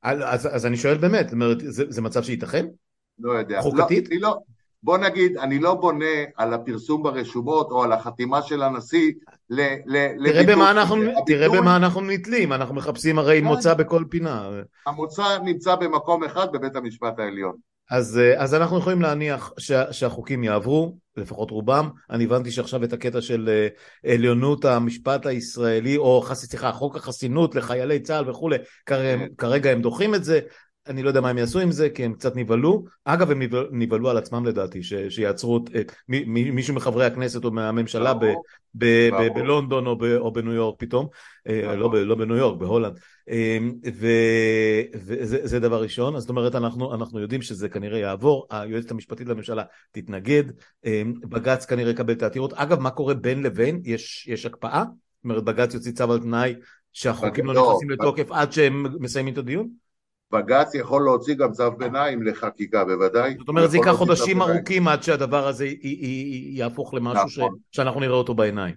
אז, אז אני שואל באמת, זאת אומרת, זה, זה מצב שייתכן? לא יודע. חוקתית? לא, לא, בוא נגיד, אני לא בונה על הפרסום ברשומות או על החתימה של הנשיא ל... ל תראה, במה אנחנו, תראה במה אנחנו נתלים, אנחנו מחפשים הרי כן. מוצא בכל פינה. המוצא נמצא במקום אחד בבית המשפט העליון. אז, אה, אז אנחנו יכולים להניח שה, שהחוקים יעברו, לפחות רובם. אני הבנתי שעכשיו את הקטע של אה, עליונות המשפט הישראלי, או סליחה, חוק החסינות לחיילי צה"ל וכולי, כרגע, כן. כרגע הם דוחים את זה. אני לא יודע מה הם יעשו עם זה, כי הם קצת נבהלו. אגב, הם נבהלו על עצמם לדעתי, ש, שיעצרו את מ, מישהו מחברי הכנסת או מהממשלה ב, ב, ב, בלונדון או, ב, או בניו יורק פתאום. אה, לא, ב, לא בניו יורק, בהולנד. אמ, וזה דבר ראשון, אז זאת אומרת אנחנו, אנחנו יודעים שזה כנראה יעבור, היועצת המשפטית לממשלה תתנגד, אמ, בג"ץ כנראה יקבל את העתירות. אגב, מה קורה בין לבין? יש, יש הקפאה? זאת אומרת בג"ץ יוציא צו על תנאי שהחוקים לא, לא נכנסים לתוקף עד שהם מסיימים את הדיון? בג"ץ יכול להוציא גם צו ביניים לחקיקה, בוודאי. זאת אומרת, זה ייקח חודשים ארוכים עד שהדבר הזה יהפוך למשהו נכון. שאנחנו נראה אותו בעיניים.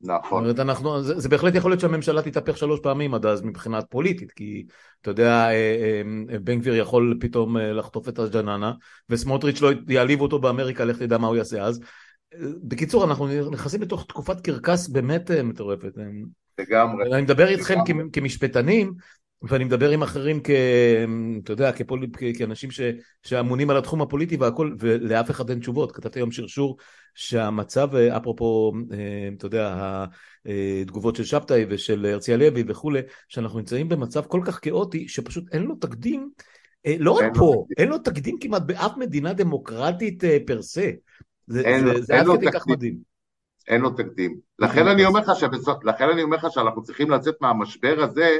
נכון. זאת אומרת, אנחנו, זה, זה בהחלט יכול להיות שהממשלה תתהפך שלוש פעמים עד אז מבחינת פוליטית, כי אתה יודע, אה, אה, בן גביר יכול פתאום אה, לחטוף את הג'ננה, וסמוטריץ' לא יעליב אותו באמריקה, לך תדע מה הוא יעשה אז. בקיצור, אנחנו נכנסים לתוך תקופת קרקס באמת מטורפת. לגמרי. אני מדבר איתכם כמשפטנים, ואני מדבר עם אחרים כ... אתה יודע, כפול... כאנשים ש... שאמונים על התחום הפוליטי והכל, ולאף אחד אין תשובות. כתבתי היום שרשור שהמצב, אפרופו, אה, אתה יודע, התגובות של שבתאי ושל הרצי הלוי וכולי, שאנחנו נמצאים במצב כל כך כאוטי, שפשוט אין לו תקדים, אה, לא רק פה, אין לו תקדים כמעט באף מדינה דמוקרטית אה, פר סה. זה, אין, זה, זה עד כדי כך מדהים. אין לו תקדים. לכן אני אומר לך שאנחנו צריכים לצאת מהמשבר הזה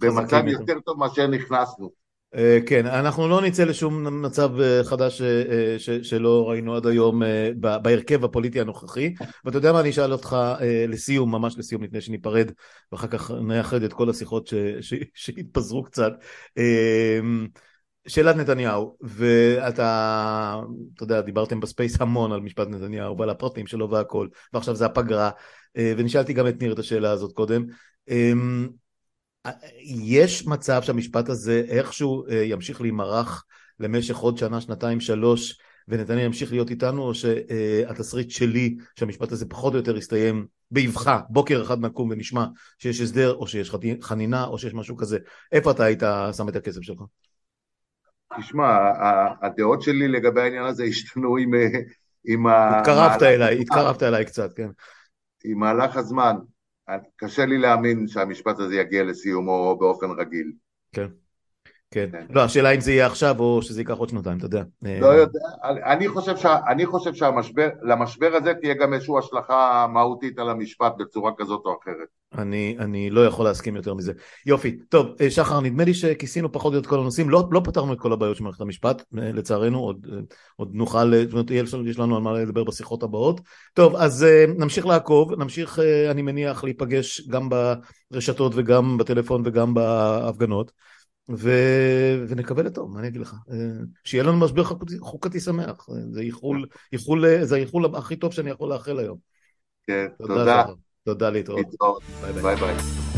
במצב יותר טוב מאשר נכנסנו. אה, כן, אנחנו לא נצא לשום מצב אה, חדש אה, שלא ראינו עד היום בהרכב הפוליטי הנוכחי. ואתה יודע מה, אני אשאל אותך לסיום, ממש לסיום לפני שניפרד ואחר כך נייחד את כל השיחות שהתפזרו קצת. שאלת נתניהו ואתה, אתה יודע, דיברתם ב Space המון על משפט נתניהו ועל הפרטים שלו והכל ועכשיו זה הפגרה ונשאלתי גם את ניר את השאלה הזאת קודם יש מצב שהמשפט הזה איכשהו אה, ימשיך להימרח למשך עוד שנה, שנתיים, שלוש, ונתניה ימשיך להיות איתנו, או שהתסריט שלי, שהמשפט הזה פחות או יותר יסתיים באבחה, בוקר אחד נקום ונשמע שיש הסדר, או שיש חנינה, או שיש משהו כזה. איפה אתה היית שם את הכסף שלך? תשמע, הדעות שלי לגבי העניין הזה השתנו עם... אה, עם התקרבת אליי, התקרבת אליי קצת, כן. עם מהלך הזמן. קשה לי להאמין שהמשפט הזה יגיע לסיומו באופן רגיל. כן. כן. כן. לא, השאלה אם זה יהיה עכשיו או שזה ייקח עוד שנתיים, אתה יודע. לא יודע, אני חושב, שה, אני חושב שלמשבר הזה תהיה גם איזושהי השלכה מהותית על המשפט בצורה כזאת או אחרת. אני, אני לא יכול להסכים יותר מזה. יופי, טוב, אה, שחר, נדמה לי שכיסינו פחות או יותר את כל הנושאים, לא, לא פתרנו את כל הבעיות של מערכת המשפט, אה, לצערנו, עוד, אה, עוד נוכל, זאת אומרת, יש לנו על מה לדבר בשיחות הבאות. טוב, אז נמשיך לעקוב, נמשיך, אני מניח, להיפגש גם ברשתות וגם בטלפון וגם בהפגנות. ו... ונקבל את טוב, מה אני אגיד לך? שיהיה לנו משבר חוקתי, חוקתי שמח, זה איחול, איחול, זה האיחול הכי טוב שאני יכול לאחל היום. כן, תודה. תודה, תודה להתראות. ביי ביי. ביי, ביי.